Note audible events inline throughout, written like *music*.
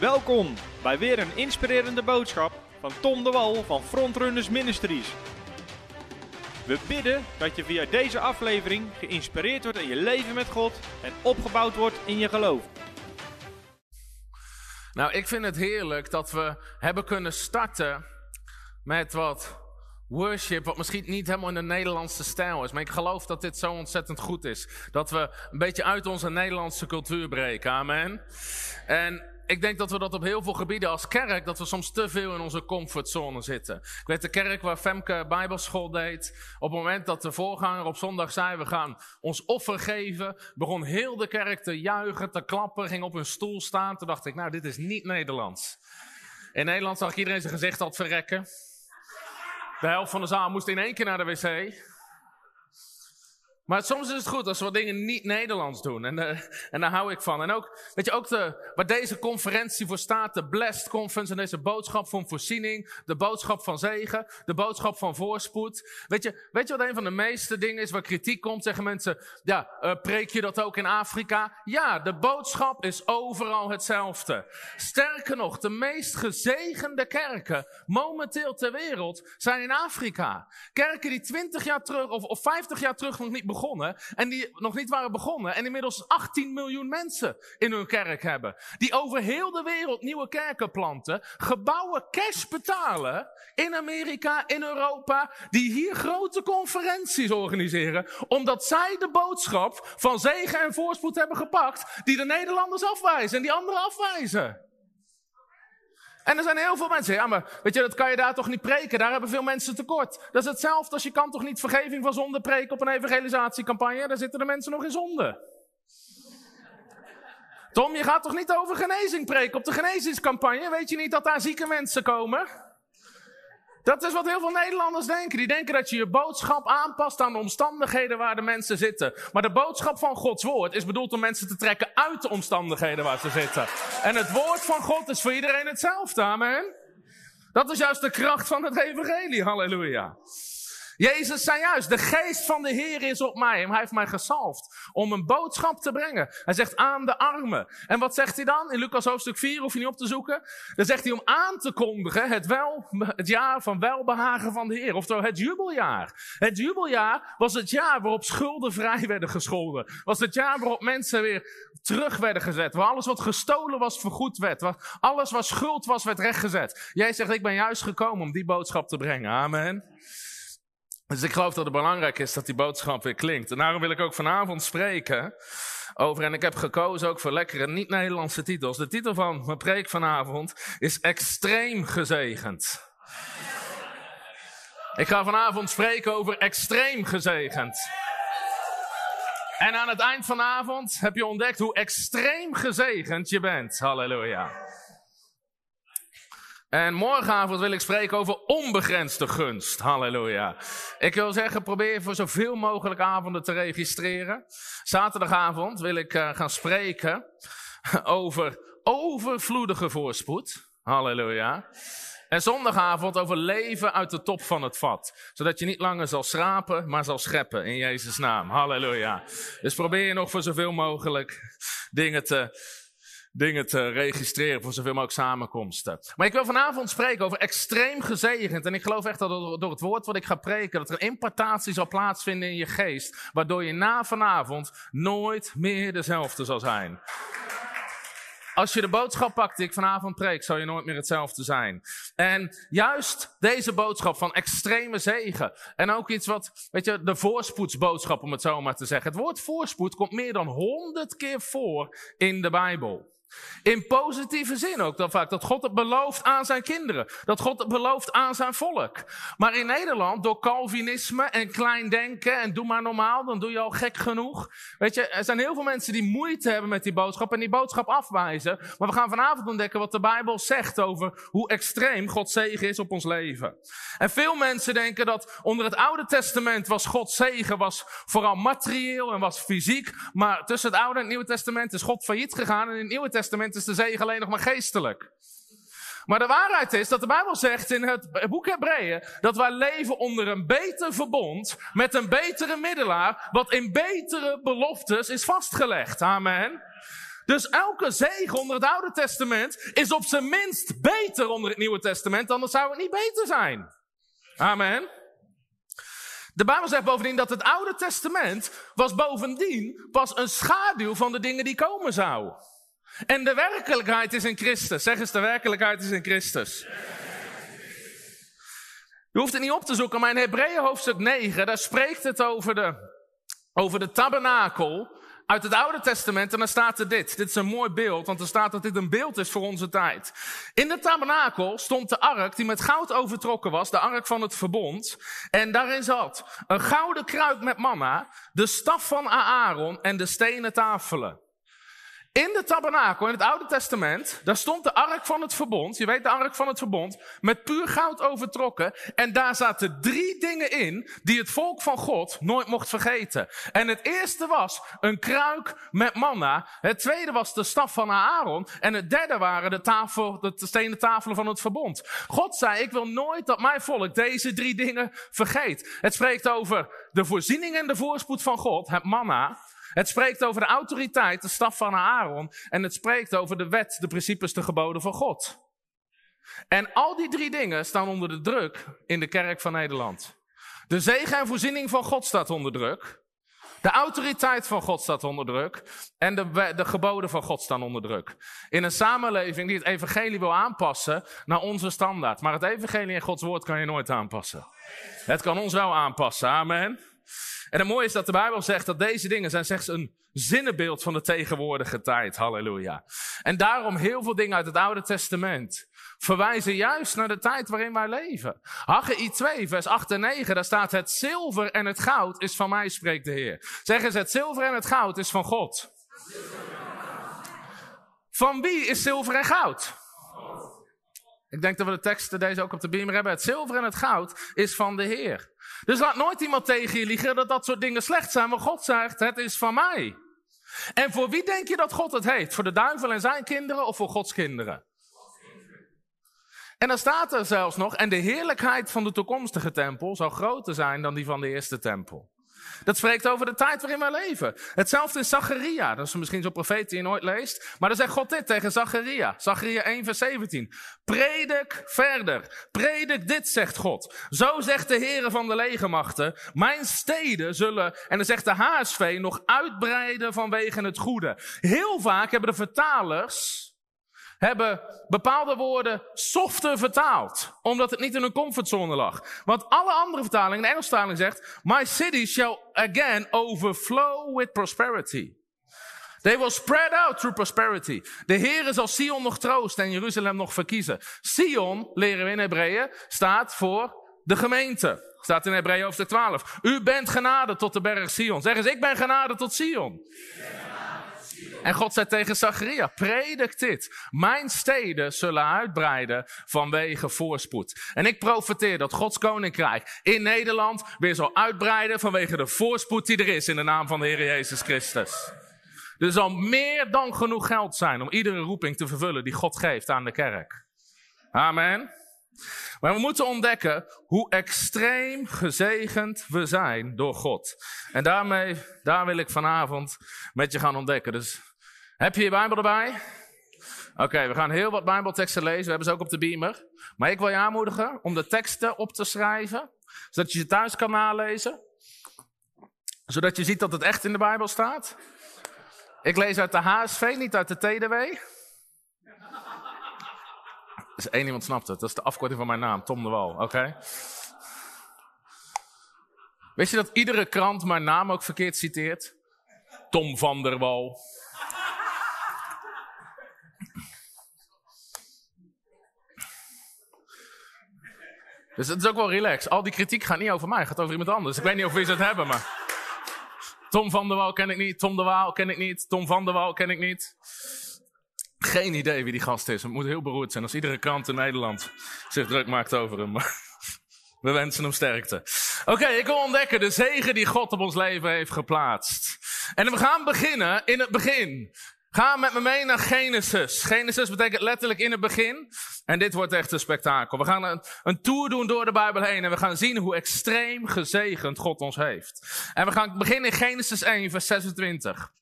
Welkom bij weer een inspirerende boodschap van Tom de Wal van Frontrunners Ministries. We bidden dat je via deze aflevering geïnspireerd wordt in je leven met God en opgebouwd wordt in je geloof. Nou, ik vind het heerlijk dat we hebben kunnen starten met wat worship, wat misschien niet helemaal in de Nederlandse stijl is. Maar ik geloof dat dit zo ontzettend goed is. Dat we een beetje uit onze Nederlandse cultuur breken. Amen. En ik denk dat we dat op heel veel gebieden als kerk, dat we soms te veel in onze comfortzone zitten. Ik weet de kerk waar Femke Bijbelschool deed, op het moment dat de voorganger op zondag zei, we gaan ons offer geven, begon heel de kerk te juichen, te klappen, ging op hun stoel staan. Toen dacht ik, nou dit is niet Nederlands. In Nederland zag ik iedereen zijn gezicht al verrekken. De helft van de zaal moest in één keer naar de wc. Maar soms is het goed als we dingen niet Nederlands doen. En, uh, en daar hou ik van. En ook, weet je, ook de, waar deze conferentie voor staat, de Blessed Conference en deze boodschap van voorziening, de boodschap van zegen, de boodschap van voorspoed. Weet je, weet je wat een van de meeste dingen is waar kritiek komt? Zeggen mensen, ja, uh, preek je dat ook in Afrika? Ja, de boodschap is overal hetzelfde. Sterker nog, de meest gezegende kerken momenteel ter wereld zijn in Afrika. Kerken die 20 jaar terug of, of 50 jaar terug nog niet begonnen begonnen en die nog niet waren begonnen en inmiddels 18 miljoen mensen in hun kerk hebben. Die over heel de wereld nieuwe kerken planten, gebouwen cash betalen in Amerika, in Europa, die hier grote conferenties organiseren, omdat zij de boodschap van zegen en voorspoed hebben gepakt, die de Nederlanders afwijzen en die anderen afwijzen. En er zijn heel veel mensen, ja maar weet je, dat kan je daar toch niet preken, daar hebben veel mensen tekort. Dat is hetzelfde als je kan toch niet vergeving van zonde preken op een evangelisatiecampagne, daar zitten de mensen nog in zonde. Tom, je gaat toch niet over genezing preken op de genezingscampagne? Weet je niet dat daar zieke mensen komen? Dat is wat heel veel Nederlanders denken. Die denken dat je je boodschap aanpast aan de omstandigheden waar de mensen zitten. Maar de boodschap van Gods woord is bedoeld om mensen te trekken uit de omstandigheden waar ze zitten. En het woord van God is voor iedereen hetzelfde. Amen. Dat is juist de kracht van het evangelie. Halleluja. Jezus zei juist, de geest van de Heer is op mij. En hij heeft mij gesalfd om een boodschap te brengen. Hij zegt aan de armen. En wat zegt hij dan? In Lucas hoofdstuk 4 hoef je niet op te zoeken. Dan zegt hij om aan te kondigen het, wel, het jaar van welbehagen van de Heer. Oftewel het jubeljaar. Het jubeljaar was het jaar waarop schulden vrij werden gescholden. Was het jaar waarop mensen weer terug werden gezet. Waar alles wat gestolen was vergoed werd. Waar alles wat schuld was werd rechtgezet. Jij zegt ik ben juist gekomen om die boodschap te brengen. Amen. Dus ik geloof dat het belangrijk is dat die boodschap weer klinkt. En daarom wil ik ook vanavond spreken over, en ik heb gekozen ook voor lekkere niet-Nederlandse titels. De titel van mijn preek vanavond is Extreem gezegend. Ik ga vanavond spreken over extreem gezegend. En aan het eind vanavond heb je ontdekt hoe extreem gezegend je bent. Halleluja. En morgenavond wil ik spreken over onbegrensde gunst. Halleluja. Ik wil zeggen, probeer voor zoveel mogelijk avonden te registreren. Zaterdagavond wil ik uh, gaan spreken over overvloedige voorspoed. Halleluja. En zondagavond over leven uit de top van het vat. Zodat je niet langer zal schrapen, maar zal scheppen in Jezus' naam. Halleluja. Dus probeer je nog voor zoveel mogelijk dingen te dingen te registreren voor zoveel mogelijk samenkomsten. Maar ik wil vanavond spreken over extreem gezegend. En ik geloof echt dat door het woord wat ik ga preken, dat er een impartatie zal plaatsvinden in je geest. Waardoor je na vanavond nooit meer dezelfde zal zijn. Als je de boodschap pakt die ik vanavond preek, zal je nooit meer hetzelfde zijn. En juist deze boodschap van extreme zegen. En ook iets wat, weet je, de voorspoedsboodschap om het zo maar te zeggen. Het woord voorspoed komt meer dan honderd keer voor in de Bijbel. In positieve zin ook dan vaak. Dat God het belooft aan zijn kinderen. Dat God het belooft aan zijn volk. Maar in Nederland, door Calvinisme en klein denken en doe maar normaal, dan doe je al gek genoeg. Weet je, er zijn heel veel mensen die moeite hebben met die boodschap en die boodschap afwijzen. Maar we gaan vanavond ontdekken wat de Bijbel zegt over hoe extreem Gods zegen is op ons leven. En veel mensen denken dat onder het Oude Testament was Gods zegen was vooral materieel en was fysiek. Maar tussen het Oude en het Nieuwe Testament is God failliet gegaan en in het Nieuwe Testament Testament is de zegen alleen nog maar geestelijk. Maar de waarheid is dat de Bijbel zegt in het boek Hebreeën dat wij leven onder een beter verbond met een betere middelaar, wat in betere beloftes is vastgelegd. Amen. Dus elke zegen onder het Oude Testament is op zijn minst beter onder het Nieuwe Testament, anders zou het niet beter zijn. Amen. De Bijbel zegt bovendien dat het Oude Testament was bovendien pas een schaduw van de dingen die komen zouden. En de werkelijkheid is in Christus. Zeg eens, de werkelijkheid is in Christus. Je hoeft het niet op te zoeken, maar in Hebreeën hoofdstuk 9, daar spreekt het over de, over de tabernakel uit het Oude Testament. En dan staat er dit. Dit is een mooi beeld, want er staat dat dit een beeld is voor onze tijd. In de tabernakel stond de ark die met goud overtrokken was, de ark van het verbond. En daarin zat een gouden kruik met manna, de staf van Aaron en de stenen tafelen. In de tabernakel, in het Oude Testament, daar stond de ark van het verbond. Je weet de ark van het verbond. Met puur goud overtrokken. En daar zaten drie dingen in die het volk van God nooit mocht vergeten. En het eerste was een kruik met manna. Het tweede was de staf van Aaron. En het derde waren de, tafel, de stenen tafelen van het verbond. God zei, ik wil nooit dat mijn volk deze drie dingen vergeet. Het spreekt over de voorziening en de voorspoed van God, het manna. Het spreekt over de autoriteit, de staf van Aaron. En het spreekt over de wet, de principes, de geboden van God. En al die drie dingen staan onder de druk in de kerk van Nederland. De zegen en voorziening van God staat onder druk. De autoriteit van God staat onder druk. En de, de geboden van God staan onder druk. In een samenleving die het evangelie wil aanpassen naar onze standaard. Maar het evangelie in Gods woord kan je nooit aanpassen. Het kan ons wel aanpassen. Amen. En het mooie is dat de Bijbel zegt dat deze dingen zijn slechts een zinnenbeeld van de tegenwoordige tijd. Halleluja. En daarom heel veel dingen uit het Oude Testament verwijzen juist naar de tijd waarin wij leven. Haggai 2, vers 8 en 9, daar staat het zilver en het goud is van mij, spreekt de Heer. Zeg eens, het zilver en het goud is van God. Van wie is zilver en goud? Ik denk dat we de teksten deze ook op de beamer hebben. Het zilver en het goud is van de Heer. Dus laat nooit iemand tegen je liegen dat dat soort dingen slecht zijn. Maar God zegt, het is van mij. En voor wie denk je dat God het heeft? Voor de duivel en zijn kinderen of voor Gods kinderen? En dan staat er zelfs nog, en de heerlijkheid van de toekomstige tempel zal groter zijn dan die van de eerste tempel. Dat spreekt over de tijd waarin wij leven. Hetzelfde in Zacharia. Dat is misschien zo'n profeet die je nooit leest. Maar dan zegt God dit tegen Zacharia. Zacharia 1 vers 17. Predik verder. Predik dit, zegt God. Zo zegt de Heere van de legermachten. Mijn steden zullen, en dan zegt de HSV, nog uitbreiden vanwege het goede. Heel vaak hebben de vertalers hebben bepaalde woorden softer vertaald. Omdat het niet in hun comfortzone lag. Want alle andere vertalingen, de Engelse vertaling zegt, My city shall again overflow with prosperity. They will spread out through prosperity. De Heer zal Sion nog troosten en Jeruzalem nog verkiezen. Sion, leren we in Hebreeën, staat voor de gemeente. Staat in Hebreeën hoofdstuk 12. U bent genade tot de berg Sion. Zeg eens, ik ben genade tot Sion. En God zei tegen Zacharia, predik dit. Mijn steden zullen uitbreiden vanwege voorspoed. En ik profeteer dat Gods koninkrijk in Nederland weer zal uitbreiden vanwege de voorspoed die er is in de naam van de Heer Jezus Christus. Er zal meer dan genoeg geld zijn om iedere roeping te vervullen die God geeft aan de kerk. Amen. Maar we moeten ontdekken hoe extreem gezegend we zijn door God. En daarmee, daar wil ik vanavond met je gaan ontdekken. Dus heb je je Bijbel erbij? Oké, we gaan heel wat Bijbelteksten lezen. We hebben ze ook op de beamer. Maar ik wil je aanmoedigen om de teksten op te schrijven, zodat je ze thuis kan nalezen. Zodat je ziet dat het echt in de Bijbel staat. Ik lees uit de HSV, niet uit de TDW. Dus één iemand snapt het. Dat is de afkorting van mijn naam, Tom de Wal. Oké? Weet je dat iedere krant mijn naam ook verkeerd citeert? Tom van der Wal. Dus het is ook wel relaxed. Al die kritiek gaat niet over mij, het gaat over iemand anders. Ik weet niet of we het hebben, maar... Tom van der Wal ken ik niet, Tom de Waal ken ik niet, Tom van der Wal ken ik niet. Geen idee wie die gast is. Het moet heel beroerd zijn als iedere krant in Nederland zich druk maakt over hem. *laughs* We wensen hem sterkte. Oké, ik wil ontdekken de zegen die God op ons leven heeft geplaatst. En we gaan beginnen in het begin. Ga met me mee naar Genesis. Genesis betekent letterlijk in het begin. En dit wordt echt een spektakel. We gaan een, een tour doen door de Bijbel heen. En we gaan zien hoe extreem gezegend God ons heeft. En we gaan beginnen in Genesis 1, vers 26.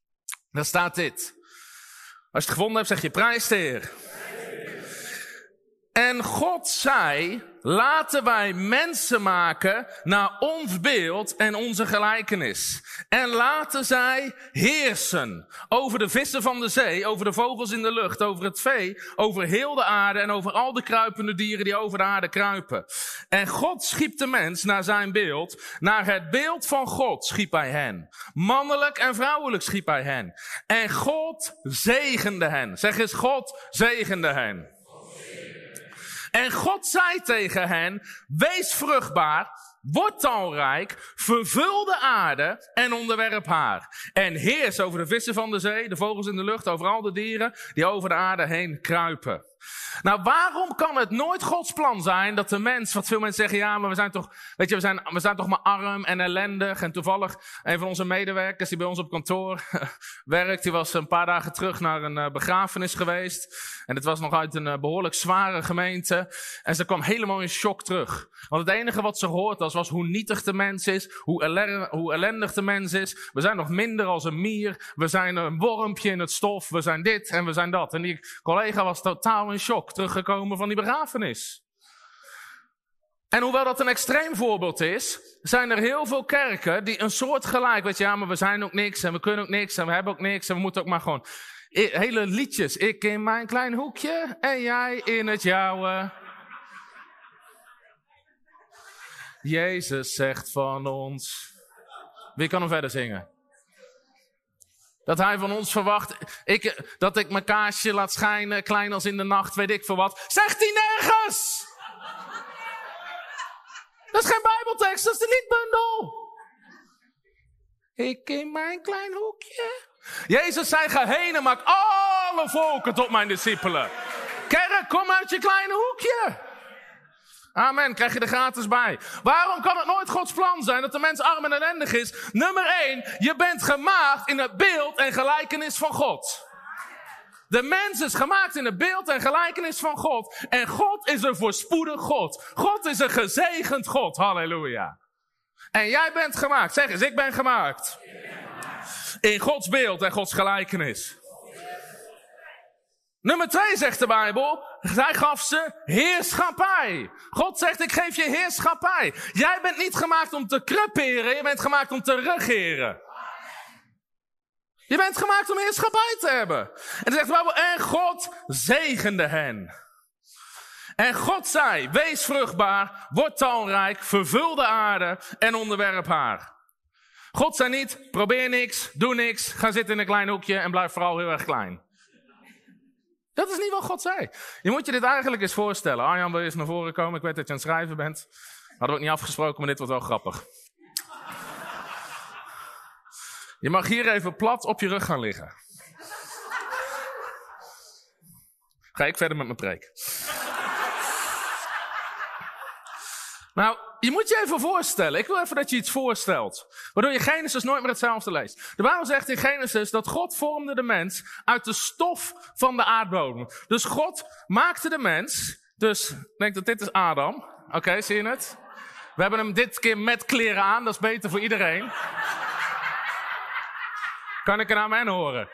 Daar staat dit. Als je het gevonden hebt, zeg je prijs de Heer. En God zei, laten wij mensen maken naar ons beeld en onze gelijkenis. En laten zij heersen over de vissen van de zee, over de vogels in de lucht, over het vee, over heel de aarde en over al de kruipende dieren die over de aarde kruipen. En God schiep de mens naar zijn beeld, naar het beeld van God schiep hij hen. Mannelijk en vrouwelijk schiep hij hen. En God zegende hen. Zeg eens, God zegende hen. En God zei tegen hen, wees vruchtbaar, word talrijk, vervul de aarde en onderwerp haar. En heers over de vissen van de zee, de vogels in de lucht, over al de dieren die over de aarde heen kruipen. Nou, waarom kan het nooit Gods plan zijn dat de mens, wat veel mensen zeggen, ja, maar we zijn toch, weet je, we zijn, we zijn toch maar arm en ellendig. En toevallig, een van onze medewerkers die bij ons op kantoor *laughs* werkt, die was een paar dagen terug naar een uh, begrafenis geweest. En het was nog uit een uh, behoorlijk zware gemeente. En ze kwam helemaal in shock terug. Want het enige wat ze hoort was, was hoe nietig de mens is, hoe ellendig de mens is. We zijn nog minder als een mier. We zijn een wormpje in het stof. We zijn dit en we zijn dat. En die collega was totaal in shock teruggekomen van die begrafenis. En hoewel dat een extreem voorbeeld is, zijn er heel veel kerken die een soort gelijk, weet je, ja, maar we zijn ook niks en we kunnen ook niks en we hebben ook niks en we moeten ook maar gewoon hele liedjes. Ik in mijn klein hoekje en jij in het jouwe. Jezus zegt van ons. Wie kan hem verder zingen? Dat hij van ons verwacht, ik, dat ik mijn kaarsje laat schijnen, klein als in de nacht, weet ik veel wat. Zegt hij nergens! Dat is geen Bijbeltekst, dat is de liedbundel. Ik in mijn klein hoekje. Jezus zei, ga heen en maak alle volken tot mijn discipelen. Kerk, kom uit je kleine hoekje. Amen, krijg je er gratis bij. Waarom kan het nooit Gods plan zijn dat de mens arm en ellendig is? Nummer 1, je bent gemaakt in het beeld en gelijkenis van God. De mens is gemaakt in het beeld en gelijkenis van God. En God is een voorspoedig God. God is een gezegend God. Halleluja. En jij bent gemaakt. Zeg eens, ik ben gemaakt. In Gods beeld en Gods gelijkenis. Nummer twee zegt de Bijbel, hij gaf ze heerschappij. God zegt, ik geef je heerschappij. Jij bent niet gemaakt om te creperen, je bent gemaakt om te regeren. Je bent gemaakt om heerschappij te hebben. En dan zegt de Bijbel, en God zegende hen. En God zei, wees vruchtbaar, word talrijk, vervul de aarde en onderwerp haar. God zei niet, probeer niks, doe niks, ga zitten in een klein hoekje en blijf vooral heel erg klein. Dat is niet wat God zei. Je moet je dit eigenlijk eens voorstellen. Arjan, wil eens naar voren komen? Ik weet dat je aan het schrijven bent. Hadden we ook niet afgesproken, maar dit wordt wel grappig. Je mag hier even plat op je rug gaan liggen. Ga ik verder met mijn preek. Nou, je moet je even voorstellen. Ik wil even dat je iets voorstelt. Waardoor je Genesis nooit meer hetzelfde leest. De Bijbel zegt in Genesis dat God vormde de mens uit de stof van de aardbodem. Dus God maakte de mens. Dus ik denk dat dit is Adam. Oké, zie je het? We hebben hem dit keer met kleren aan. Dat is beter voor iedereen. Kan ik er aan mijn horen?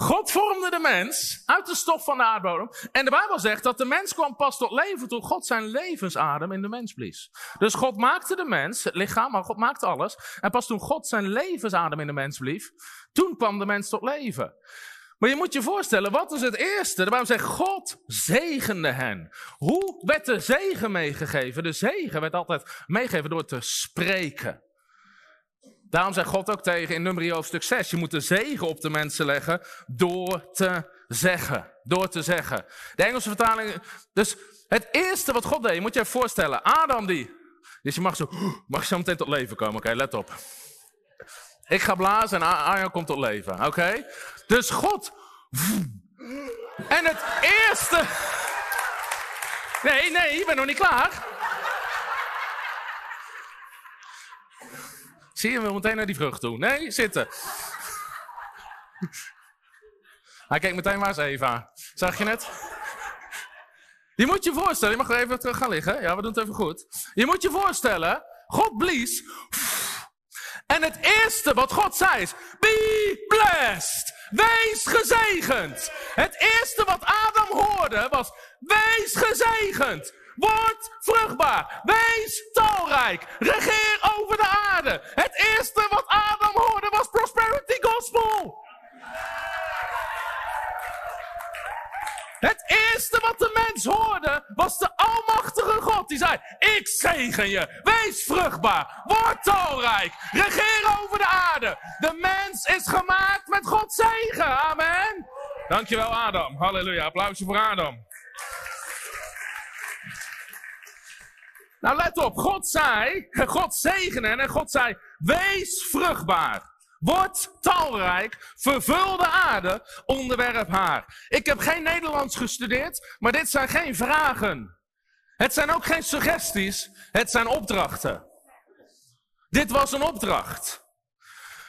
God vormde de mens uit de stof van de aardbodem. En de Bijbel zegt dat de mens kwam pas tot leven toen God zijn levensadem in de mens blies. Dus God maakte de mens, het lichaam, maar God maakte alles. En pas toen God zijn levensadem in de mens blies, toen kwam de mens tot leven. Maar je moet je voorstellen, wat is het eerste? De Bijbel zegt, God zegende hen. Hoe werd de zegen meegegeven? De zegen werd altijd meegegeven door te spreken. Daarom zegt God ook tegen in nummer hoofdstuk 6, je moet de zegen op de mensen leggen door te zeggen. Door te zeggen. De Engelse vertaling, dus het eerste wat God deed, je moet je even voorstellen, Adam die, dus je mag zo, *gasps* mag zo meteen tot leven komen, oké, let op. Ik ga blazen en Arjan komt tot leven, oké? Dus God, en het eerste, nee, nee, ik ben nog niet klaar. Zie je, wil meteen naar die vrucht toe. Nee, zitten. Hij kijkt meteen, waar is Eva? Zag je het? Je moet je voorstellen, je mag er even terug gaan liggen. Ja, we doen het even goed. Je moet je voorstellen, God blies. En het eerste wat God zei is, be blessed. Wees gezegend. Het eerste wat Adam hoorde was, wees gezegend. Word vruchtbaar. Wees talrijk. Regeer over de aarde. Het eerste wat Adam hoorde was prosperity gospel. Het eerste wat de mens hoorde was de Almachtige God. Die zei: Ik zegen je. Wees vruchtbaar. Word talrijk. Regeer over de aarde. De mens is gemaakt met Gods zegen. Amen. Dankjewel, Adam. Halleluja. Applausje voor Adam. Nou, let op. God zei, God zegende en God zei, wees vruchtbaar. Word talrijk, vervul de aarde, onderwerp haar. Ik heb geen Nederlands gestudeerd, maar dit zijn geen vragen. Het zijn ook geen suggesties, het zijn opdrachten. Dit was een opdracht.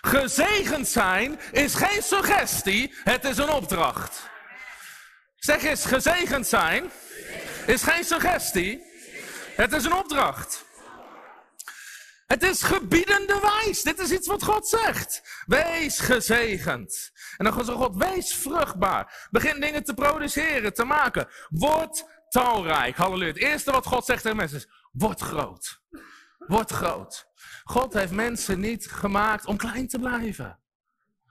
Gezegend zijn is geen suggestie, het is een opdracht. Zeg eens, gezegend zijn is geen suggestie, het is een opdracht. Het is gebiedende wijs. Dit is iets wat God zegt. Wees gezegend. En dan zegt God, wees vruchtbaar. Begin dingen te produceren, te maken. Word talrijk. Halleluja. Het eerste wat God zegt tegen mensen is, word groot. Word groot. God heeft mensen niet gemaakt om klein te blijven.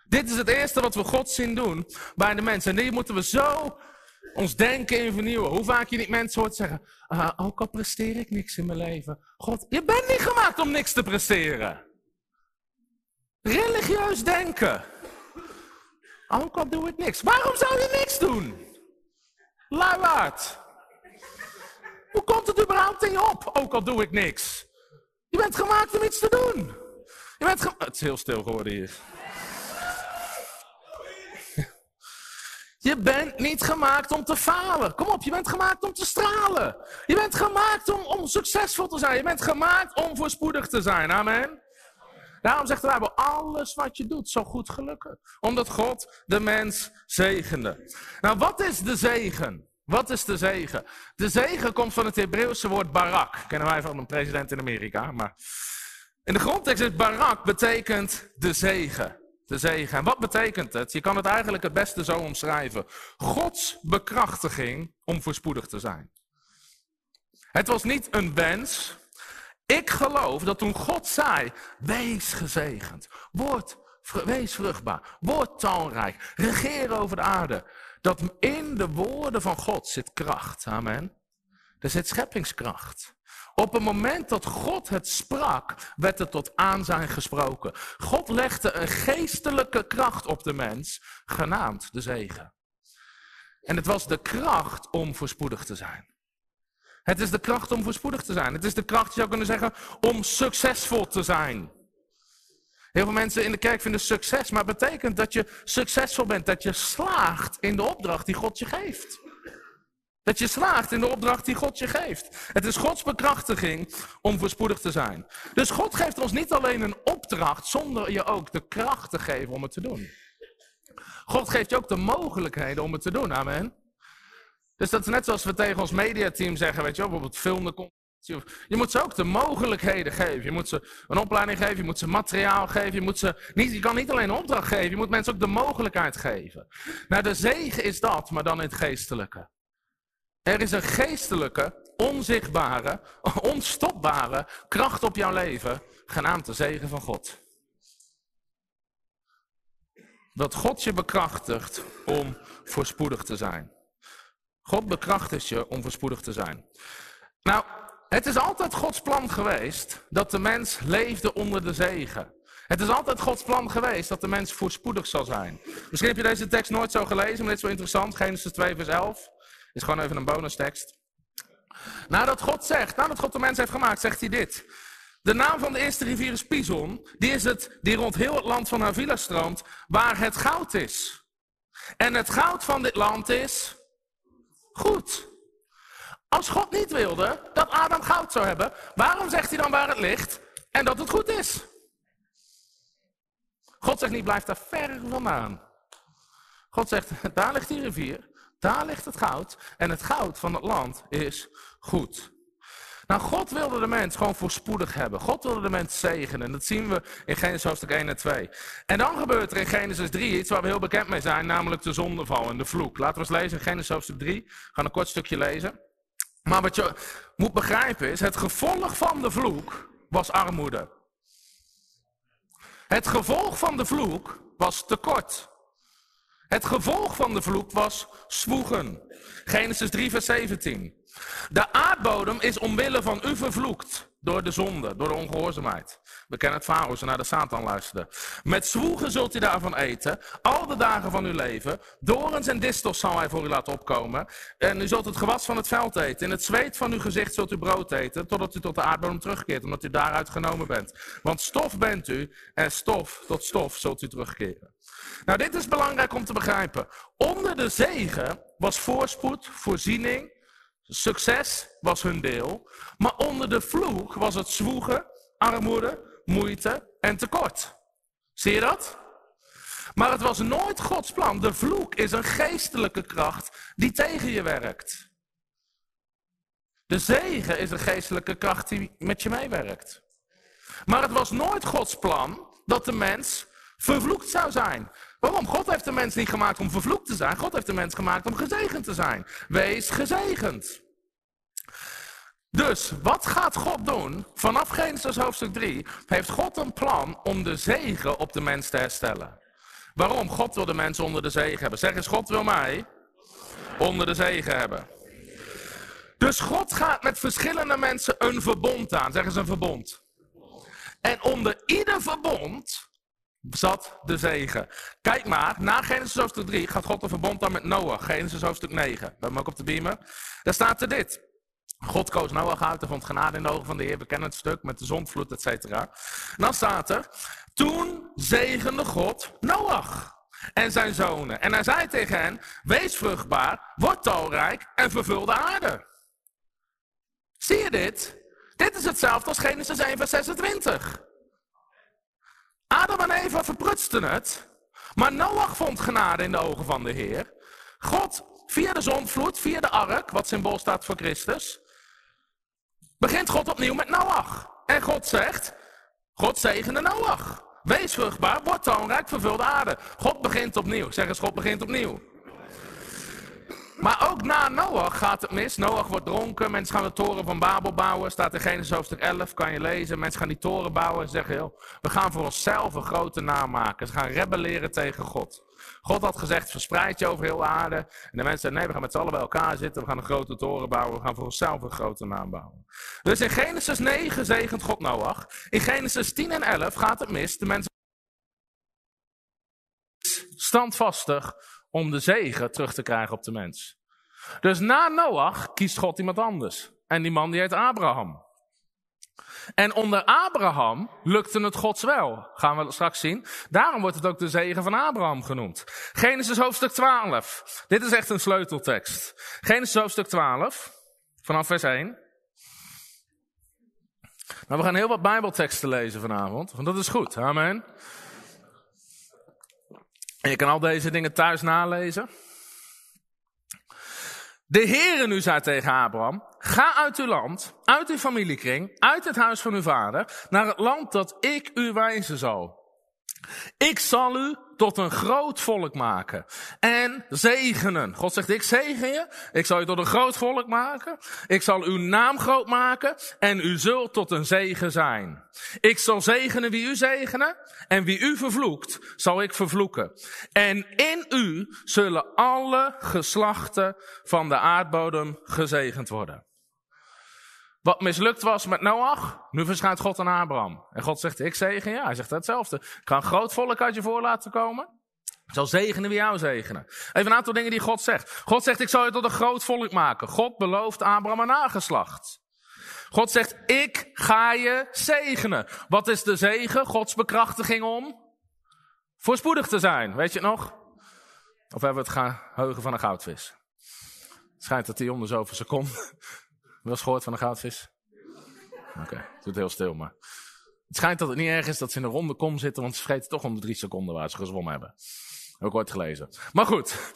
Dit is het eerste wat we God zien doen bij de mensen. En die moeten we zo ons denken in vernieuwen. Hoe vaak je niet mensen hoort zeggen, uh, ook al presteer ik niks in mijn leven. God, je bent niet gemaakt om niks te presteren. Religieus denken. Ook al doe ik niks. Waarom zou je niks doen? Luiwaard. Hoe komt het überhaupt in je op? Ook al doe ik niks. Je bent gemaakt om iets te doen. Je bent Het is heel stil geworden hier. Je bent niet gemaakt om te falen. Kom op, je bent gemaakt om te stralen. Je bent gemaakt om, om succesvol te zijn. Je bent gemaakt om voorspoedig te zijn. Amen. Daarom zegt de Bijbel, alles wat je doet zal goed gelukken. Omdat God de mens zegende. Nou, wat is de zegen? Wat is de zegen? De zegen komt van het Hebreeuwse woord barak. Kennen wij van een president in Amerika. Maar in de grondtekst is barak betekent de zegen de zegen. En wat betekent het? Je kan het eigenlijk het beste zo omschrijven. Gods bekrachtiging om voorspoedig te zijn. Het was niet een wens. Ik geloof dat toen God zei, wees gezegend, word, wees vruchtbaar, word talrijk, regeer over de aarde. Dat in de woorden van God zit kracht. Amen. Er zit scheppingskracht. Op het moment dat God het sprak, werd het tot aanzijn gesproken. God legde een geestelijke kracht op de mens, genaamd de zegen. En het was de kracht om voorspoedig te zijn. Het is de kracht om voorspoedig te zijn. Het is de kracht, je zou kunnen zeggen, om succesvol te zijn. Heel veel mensen in de kerk vinden succes, maar betekent dat je succesvol bent, dat je slaagt in de opdracht die God je geeft. Dat je slaagt in de opdracht die God je geeft. Het is Gods bekrachtiging om voorspoedig te zijn. Dus God geeft ons niet alleen een opdracht zonder je ook de kracht te geven om het te doen. God geeft je ook de mogelijkheden om het te doen. Amen. Dus dat is net zoals we tegen ons mediateam zeggen, weet je bijvoorbeeld filmen. Je moet ze ook de mogelijkheden geven. Je moet ze een opleiding geven, je moet ze materiaal geven. Je, moet ze niet, je kan niet alleen een opdracht geven, je moet mensen ook de mogelijkheid geven. Nou, de zegen is dat, maar dan in het geestelijke. Er is een geestelijke, onzichtbare, *laughs* onstopbare kracht op jouw leven, genaamd de zegen van God. Dat God je bekrachtigt om voorspoedig te zijn. God bekrachtigt je om voorspoedig te zijn. Nou, het is altijd Gods plan geweest dat de mens leefde onder de zegen. Het is altijd Gods plan geweest dat de mens voorspoedig zal zijn. Misschien heb je deze tekst nooit zo gelezen, maar dit is wel interessant. Genesis 2 vers 11 is gewoon even een bonustekst. Nadat God zegt, nadat God de mens heeft gemaakt, zegt hij dit. De naam van de eerste rivier is Pison. Die is het die rond heel het land van Havila stroomt, waar het goud is. En het goud van dit land is goed. Als God niet wilde dat Adam goud zou hebben, waarom zegt hij dan waar het ligt en dat het goed is? God zegt niet, blijf daar ver vandaan. God zegt, *laughs* daar ligt die rivier, daar ligt het goud en het goud van het land is goed. Nou, God wilde de mens gewoon voorspoedig hebben. God wilde de mens zegenen. En dat zien we in Genesis hoofdstuk 1 en 2. En dan gebeurt er in Genesis 3 iets waar we heel bekend mee zijn, namelijk de zondeval en de vloek. Laten we eens lezen in Genesis hoofdstuk 3. We gaan een kort stukje lezen. Maar wat je moet begrijpen is, het gevolg van de vloek was armoede. Het gevolg van de vloek was tekort. Het gevolg van de vloek was zwoegen. Genesis 3, vers 17. De aardbodem is omwille van u vervloekt. Door de zonde, door de ongehoorzaamheid. We kennen het verhaal ze naar de Satan luisterde. Met zwoegen zult u daarvan eten, al de dagen van uw leven. Dorens en distels zal hij voor u laten opkomen. En u zult het gewas van het veld eten. In het zweet van uw gezicht zult u brood eten, totdat u tot de aardbodem terugkeert, omdat u daaruit genomen bent. Want stof bent u, en stof tot stof zult u terugkeren. Nou, dit is belangrijk om te begrijpen. Onder de zegen was voorspoed, voorziening, succes was hun deel. Maar onder de vloek was het zwoegen, armoede, moeite en tekort. Zie je dat? Maar het was nooit Gods plan. De vloek is een geestelijke kracht die tegen je werkt. De zegen is een geestelijke kracht die met je meewerkt. Maar het was nooit Gods plan dat de mens vervloekt zou zijn. Waarom? God heeft de mens niet gemaakt om vervloekt te zijn. God heeft de mens gemaakt om gezegend te zijn. Wees gezegend. Dus wat gaat God doen? Vanaf Genesis hoofdstuk 3 heeft God een plan om de zegen op de mens te herstellen. Waarom? God wil de mens onder de zegen hebben. Zeg eens, God wil mij onder de zegen hebben. Dus God gaat met verschillende mensen een verbond aan. Zeg eens een verbond. En onder ieder verbond zat de zegen. Kijk maar, na Genesis hoofdstuk 3 gaat God een verbond aan met Noach. Genesis hoofdstuk 9. We hebben ook op de beamer. Daar staat er dit. God koos Noach uit en vond genade in de ogen van de Heer. We kennen het stuk met de zondvloed, et cetera. Dan staat er, toen zegende God Noach en zijn zonen. En hij zei tegen hen, wees vruchtbaar, word talrijk en vervul de aarde. Zie je dit? Dit is hetzelfde als Genesis 1 vers 26. Adam en Eva verprutsten het, maar Noach vond genade in de ogen van de Heer. God, via de zondvloed, via de ark, wat symbool staat voor Christus, begint God opnieuw met Noach. En God zegt, God zegende Noach. Wees vruchtbaar, word toonrijk, vervul de aarde. God begint opnieuw. Zeg eens, God begint opnieuw. Maar ook na Noach gaat het mis. Noach wordt dronken. Mensen gaan de toren van Babel bouwen. Staat in Genesis hoofdstuk 11, kan je lezen. Mensen gaan die toren bouwen en zeggen, heel, we gaan voor onszelf een grote naam maken. Ze gaan rebelleren tegen God. God had gezegd, verspreid je over heel aarde. En de mensen zeiden, nee, we gaan met z'n allen bij elkaar zitten. We gaan een grote toren bouwen. We gaan voor onszelf een grote naam bouwen. Dus in Genesis 9 zegent God Noach. In Genesis 10 en 11 gaat het mis. De mensen standvastig om de zegen terug te krijgen op de mens. Dus na Noach kiest God iemand anders. En die man die heet Abraham. En onder Abraham lukte het Gods wel. Gaan we straks zien. Daarom wordt het ook de zegen van Abraham genoemd. Genesis hoofdstuk 12. Dit is echt een sleuteltekst. Genesis hoofdstuk 12. Vanaf vers 1. Nou, we gaan heel wat Bijbelteksten lezen vanavond. Want dat is goed. Amen. En je kan al deze dingen thuis nalezen. De Heere nu zei tegen Abraham, ga uit uw land, uit uw familiekring, uit het huis van uw vader, naar het land dat ik u wijzen zal. Ik zal u tot een groot volk maken. En zegenen. God zegt, ik zegen je. Ik zal je tot een groot volk maken. Ik zal uw naam groot maken. En u zult tot een zegen zijn. Ik zal zegenen wie u zegenen. En wie u vervloekt, zal ik vervloeken. En in u zullen alle geslachten van de aardbodem gezegend worden. Wat mislukt was met Noach, nu verschijnt God aan Abraham. En God zegt, ik zegen je. Hij zegt hetzelfde. Ik ga een groot volk uit je voor laten komen. Ik zal zegenen wie jou zegenen. Even een aantal dingen die God zegt. God zegt, ik zal je tot een groot volk maken. God belooft Abraham een nageslacht. God zegt, ik ga je zegenen. Wat is de zegen? Gods bekrachtiging om voorspoedig te zijn. Weet je het nog? Of hebben we het geheugen van een goudvis? Het schijnt dat die om de zoveel seconden wel eens gehoord van een goudvis? Oké, het doet heel stil, maar... Het schijnt dat het niet erg is dat ze in een ronde kom zitten, want ze vergeten toch om de drie seconden waar ze gezwommen hebben. Heb ik ooit gelezen. Maar goed,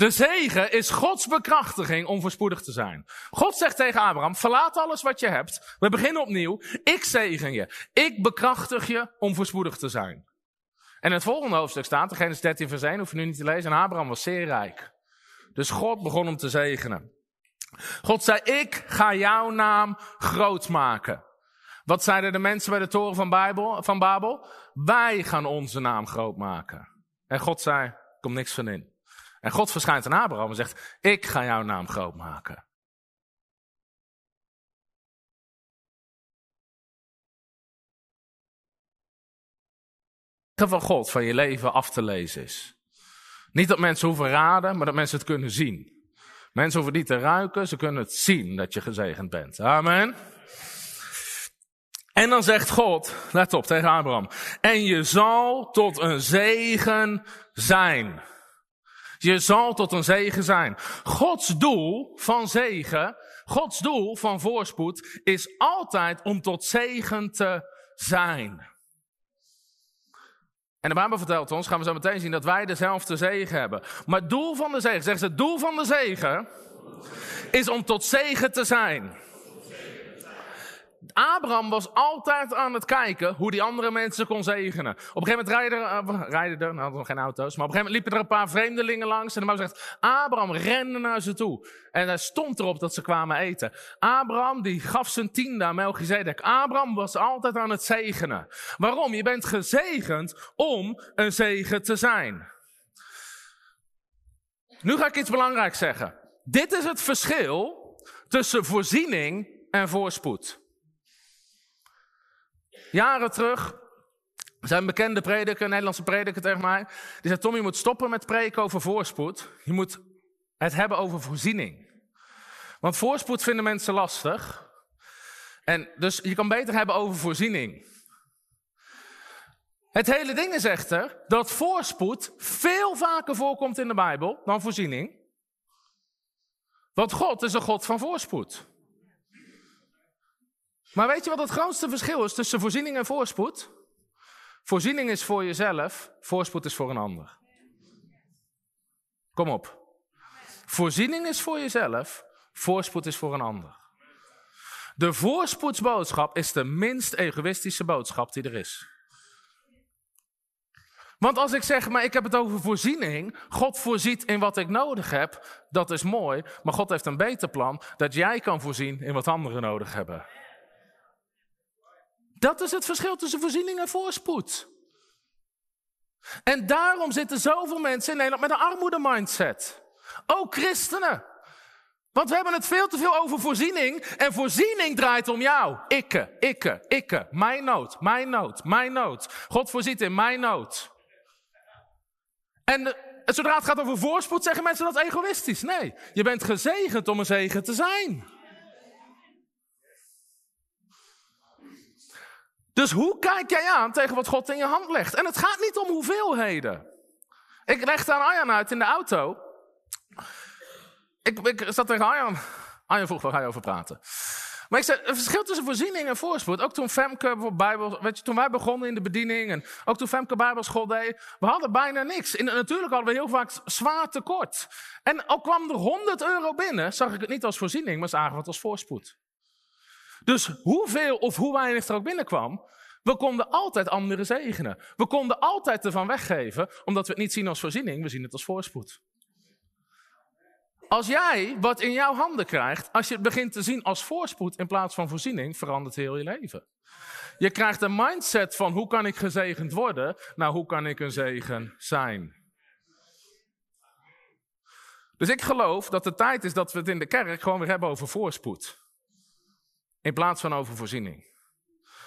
De zegen is Gods bekrachtiging om voorspoedig te zijn. God zegt tegen Abraham, verlaat alles wat je hebt. We beginnen opnieuw. Ik zegen je. Ik bekrachtig je om voorspoedig te zijn. En het volgende hoofdstuk staat, Genesis 13 vers 1, hoef je nu niet te lezen. En Abraham was zeer rijk. Dus God begon hem te zegenen. God zei, ik ga jouw naam groot maken. Wat zeiden de mensen bij de toren van, Bijbel, van Babel? Wij gaan onze naam groot maken. En God zei, kom niks van in. En God verschijnt aan Abraham en zegt, ik ga jouw naam groot maken. van God van je leven af te lezen is. Niet dat mensen hoeven raden, maar dat mensen het kunnen zien. Mensen hoeven niet te ruiken, ze kunnen het zien dat je gezegend bent. Amen. En dan zegt God, let op tegen Abraham, en je zal tot een zegen zijn. Je zal tot een zegen zijn. Gods doel van zegen, Gods doel van voorspoed is altijd om tot zegen te zijn. En de Bijbel vertelt ons, gaan we zo meteen zien, dat wij dezelfde zegen hebben. Maar het doel van de zegen, zeggen ze, het doel van de zegen is om tot zegen te zijn. Abraham was altijd aan het kijken hoe die andere mensen kon zegenen. Op een gegeven moment rijden uh, rijden er nou hadden nog geen auto's, maar op een gegeven moment liepen er een paar vreemdelingen langs. En de man zegt, Abraham rende naar ze toe. En hij stond erop dat ze kwamen eten. Abraham die gaf zijn tiende aan Melchizedek. Abraham was altijd aan het zegenen. Waarom? Je bent gezegend om een zegen te zijn. Nu ga ik iets belangrijks zeggen. Dit is het verschil tussen voorziening en voorspoed. Jaren terug zijn bekende prediker, een Nederlandse prediker tegen mij. Die zei, Tom, je moet stoppen met preken over voorspoed. Je moet het hebben over voorziening. Want voorspoed vinden mensen lastig. En dus je kan beter hebben over voorziening. Het hele ding is echter dat voorspoed veel vaker voorkomt in de Bijbel dan voorziening. Want God is een God van voorspoed. Maar weet je wat het grootste verschil is tussen voorziening en voorspoed? Voorziening is voor jezelf, voorspoed is voor een ander. Kom op. Voorziening is voor jezelf, voorspoed is voor een ander. De voorspoedsboodschap is de minst egoïstische boodschap die er is. Want als ik zeg, maar ik heb het over voorziening, God voorziet in wat ik nodig heb, dat is mooi, maar God heeft een beter plan dat jij kan voorzien in wat anderen nodig hebben. Dat is het verschil tussen voorziening en voorspoed. En daarom zitten zoveel mensen in Nederland met een armoede-mindset. Ook christenen. Want we hebben het veel te veel over voorziening. En voorziening draait om jou. Ikke, ikke, ikke. Mijn nood, mijn nood, mijn nood. God voorziet in mijn nood. En zodra het gaat over voorspoed, zeggen mensen dat egoïstisch. Nee, je bent gezegend om een zegen te zijn. Dus hoe kijk jij aan tegen wat God in je hand legt? En het gaat niet om hoeveelheden. Ik legde aan Arjan uit in de auto. Ik, ik zat tegen Arjan. Arjan vroeg, waar ga je over praten? Maar ik zei, het verschil tussen voorziening en voorspoed. Ook toen Femke Bijbel, weet je, toen wij begonnen in de bediening. En ook toen Femke Bijbelschool deed. We hadden bijna niks. Natuurlijk hadden we heel vaak zwaar tekort. En al kwam er 100 euro binnen, zag ik het niet als voorziening, maar zagen we het als voorspoed. Dus hoeveel of hoe weinig er ook binnenkwam, we konden altijd anderen zegenen. We konden altijd ervan weggeven, omdat we het niet zien als voorziening, we zien het als voorspoed. Als jij wat in jouw handen krijgt, als je het begint te zien als voorspoed in plaats van voorziening, verandert heel je leven. Je krijgt een mindset van hoe kan ik gezegend worden, nou hoe kan ik een zegen zijn. Dus ik geloof dat het tijd is dat we het in de kerk gewoon weer hebben over voorspoed. In plaats van over voorziening.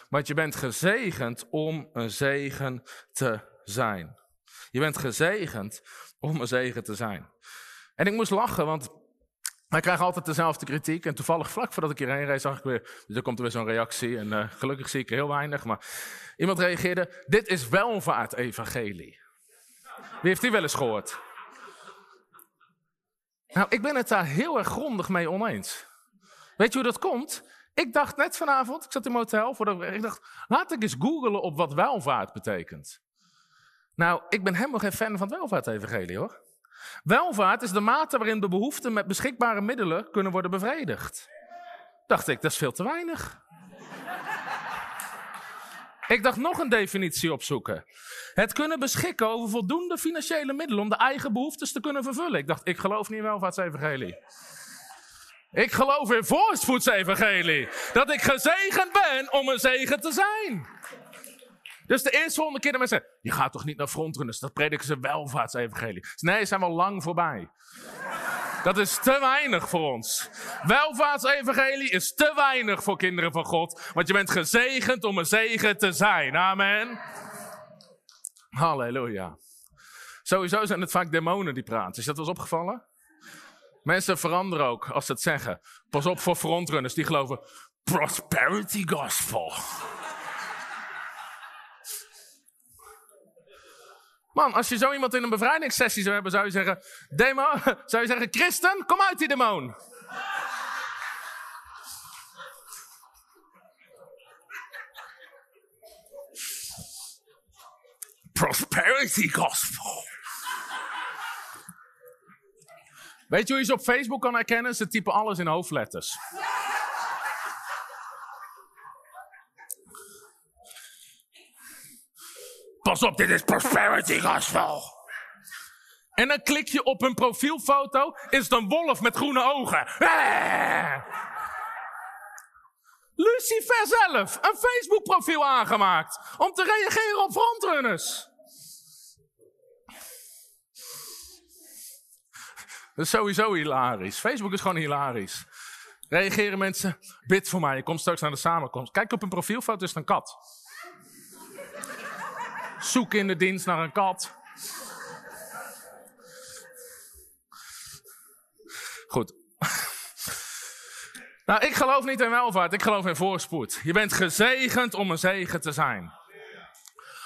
Want je bent gezegend om een zegen te zijn. Je bent gezegend om een zegen te zijn. En ik moest lachen, want wij krijgen altijd dezelfde kritiek. En toevallig vlak voordat ik hierheen reed, zag ik weer. Dus er komt er weer zo'n reactie. En uh, gelukkig zie ik er heel weinig. Maar iemand reageerde: Dit is welvaart-evangelie. Wie heeft die wel eens gehoord? Nou, ik ben het daar heel erg grondig mee oneens. Weet je hoe dat komt? Ik dacht net vanavond, ik zat in mijn hotel, voor de, ik dacht, laat ik eens googelen op wat welvaart betekent. Nou, ik ben helemaal geen fan van het welvaart-evangelie hoor. Welvaart is de mate waarin de behoeften met beschikbare middelen kunnen worden bevredigd. Dacht ik, dat is veel te weinig. Ik dacht nog een definitie opzoeken. Het kunnen beschikken over voldoende financiële middelen om de eigen behoeftes te kunnen vervullen. Ik dacht, ik geloof niet in welvaartsevangelie. Ik geloof in voorspoedsevangelie. Dat ik gezegend ben om een zegen te zijn. Dus de eerste volgende keer dat mensen zeggen, je gaat toch niet naar frontrunners, dat prediken ze welvaartsevangelie. Nee, zijn we al lang voorbij. Dat is te weinig voor ons. Welvaartsevangelie is te weinig voor kinderen van God. Want je bent gezegend om een zegen te zijn. Amen. Halleluja. Sowieso zijn het vaak demonen die praten. Is dat wel opgevallen? Mensen veranderen ook als ze het zeggen. Pas op voor frontrunners die geloven prosperity gospel. Man, als je zo iemand in een bevrijdingssessie zou hebben, zou je zeggen: Demo, *laughs* zou je zeggen: Christen, kom uit die demon. Prosperity gospel. Weet je hoe je ze op Facebook kan herkennen? Ze typen alles in hoofdletters. Pas op, dit is prosperity gospel. En dan klik je op hun profielfoto, is het een wolf met groene ogen. Lucifer zelf, een Facebook profiel aangemaakt om te reageren op frontrunners. Dat is sowieso hilarisch. Facebook is gewoon hilarisch. Reageren mensen, bid voor mij, je komt straks naar de samenkomst. Kijk op een profielfoto, is een kat. Zoek in de dienst naar een kat. Goed. Nou, ik geloof niet in welvaart, ik geloof in voorspoed. Je bent gezegend om een zegen te zijn.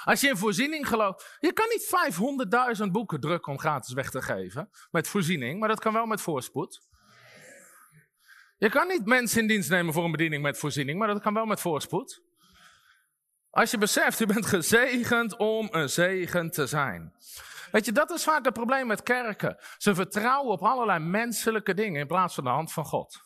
Als je in voorziening gelooft. Je kan niet 500.000 boeken drukken om gratis weg te geven. Met voorziening, maar dat kan wel met voorspoed. Je kan niet mensen in dienst nemen voor een bediening met voorziening, maar dat kan wel met voorspoed. Als je beseft, je bent gezegend om een zegen te zijn. Weet je, dat is vaak het probleem met kerken. Ze vertrouwen op allerlei menselijke dingen in plaats van de hand van God.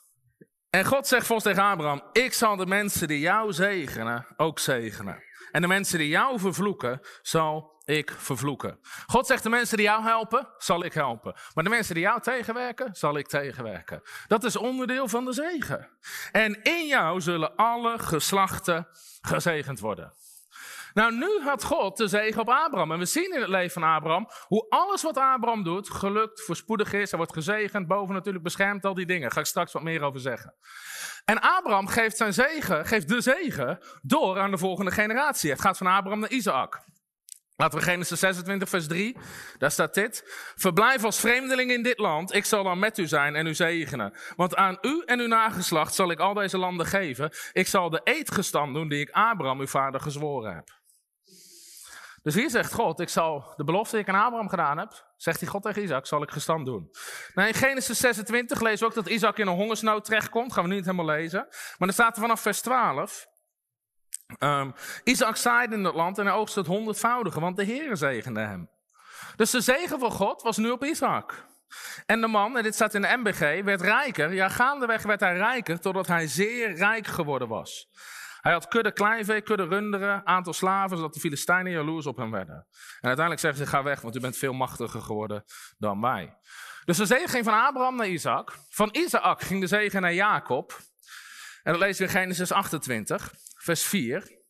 En God zegt volgens tegen Abraham: Ik zal de mensen die jou zegenen ook zegenen. En de mensen die jou vervloeken, zal ik vervloeken. God zegt: De mensen die jou helpen, zal ik helpen. Maar de mensen die jou tegenwerken, zal ik tegenwerken. Dat is onderdeel van de zegen. En in jou zullen alle geslachten gezegend worden. Nou, nu had God de zegen op Abraham. En we zien in het leven van Abraham hoe alles wat Abraham doet gelukt, voorspoedig is. Hij wordt gezegend, boven natuurlijk beschermd, al die dingen. Daar ga ik straks wat meer over zeggen. En Abraham geeft zijn zegen, geeft de zegen door aan de volgende generatie. Het gaat van Abraham naar Isaac. Laten we Genesis 26, vers 3. Daar staat dit. Verblijf als vreemdeling in dit land. Ik zal dan met u zijn en u zegenen. Want aan u en uw nageslacht zal ik al deze landen geven. Ik zal de eedgestand doen die ik Abraham, uw vader, gezworen heb. Dus hier zegt God, ik zal de belofte die ik aan Abraham gedaan heb, zegt hij God tegen Isaac, zal ik gestand doen. Nou, in Genesis 26 lezen we ook dat Isaac in een hongersnood terechtkomt. Gaan we nu niet helemaal lezen. Maar er staat er vanaf vers 12. Um, Isaac zaaide in het land en hij oogst het honderdvoudige, want de Heer zegende hem. Dus de zegen van God was nu op Isaac. En de man, en dit staat in de MBG, werd rijker. Ja, gaandeweg werd hij rijker totdat hij zeer rijk geworden was. Hij had kudde kleinvee, kudde runderen, aantal slaven, zodat de Filistijnen jaloers op hem werden. En uiteindelijk zeggen ze, ga weg, want u bent veel machtiger geworden dan wij. Dus de zegen ging van Abraham naar Isaac. Van Isaac ging de zegen naar Jacob. En dat lezen we in Genesis 28, vers 4.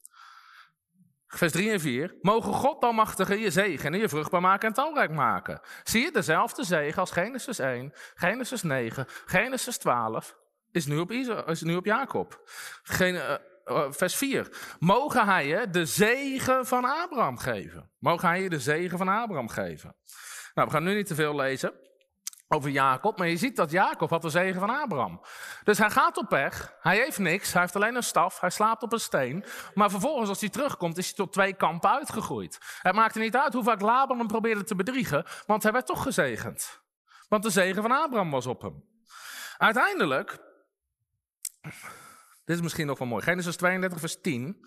Vers 3 en 4. Mogen God almachtige je zegen en je vruchtbaar maken en talrijk maken. Zie je dezelfde zegen als Genesis 1, Genesis 9, Genesis 12 is nu op, Isaac, is nu op Jacob. Geen, uh, vers 4. Mogen hij je de zegen van Abraham geven. Mogen hij je de zegen van Abraham geven. Nou, we gaan nu niet te veel lezen over Jacob, maar je ziet dat Jacob had de zegen van Abraham. Dus hij gaat op weg, hij heeft niks, hij heeft alleen een staf, hij slaapt op een steen. Maar vervolgens als hij terugkomt is hij tot twee kampen uitgegroeid. Het maakte niet uit hoe vaak Laban hem probeerde te bedriegen, want hij werd toch gezegend. Want de zegen van Abraham was op hem. Uiteindelijk, dit is misschien nog wel mooi, Genesis 32 vers 10.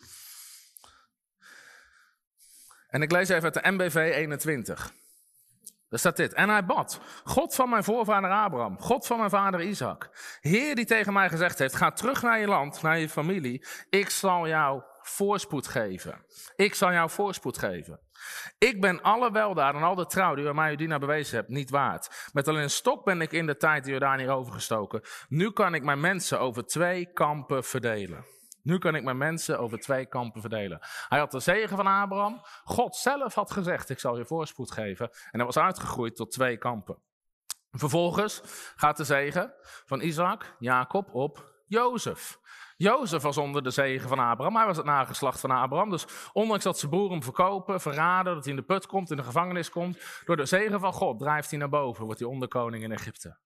En ik lees even uit de MBV 21. Daar staat dit. En hij bad. God van mijn voorvader Abraham. God van mijn vader Isaac. Heer die tegen mij gezegd heeft. Ga terug naar je land, naar je familie. Ik zal jou voorspoed geven. Ik zal jou voorspoed geven. Ik ben alle weldaad en al de trouw die u mij Udina bewezen hebt niet waard. Met alleen een stok ben ik in de tijd die daar niet overgestoken. Nu kan ik mijn mensen over twee kampen verdelen. Nu kan ik mijn mensen over twee kampen verdelen. Hij had de zegen van Abraham. God zelf had gezegd: Ik zal je voorspoed geven. En hij was uitgegroeid tot twee kampen. Vervolgens gaat de zegen van Isaac, Jacob op Jozef. Jozef was onder de zegen van Abraham. Hij was het nageslacht van Abraham. Dus ondanks dat zijn broer hem verkopen, verraden, dat hij in de put komt, in de gevangenis komt, door de zegen van God drijft hij naar boven, wordt hij onderkoning in Egypte.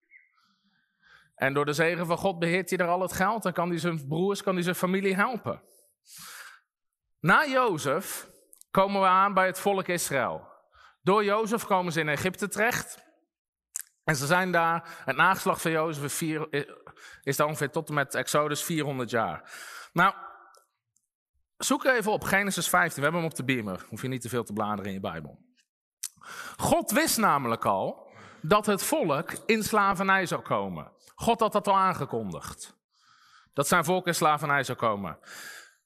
En door de zegen van God beheert hij er al het geld en kan hij zijn broers, kan hij zijn familie helpen. Na Jozef komen we aan bij het volk Israël. Door Jozef komen ze in Egypte terecht. En ze zijn daar, het nageslacht van Jozef is daar ongeveer tot en met Exodus 400 jaar. Nou, zoek even op Genesis 15, we hebben hem op de beamer. Hoef je niet te veel te bladeren in je Bijbel. God wist namelijk al dat het volk in slavernij zou komen. God had dat al aangekondigd. Dat zijn volk in slavernij zou komen.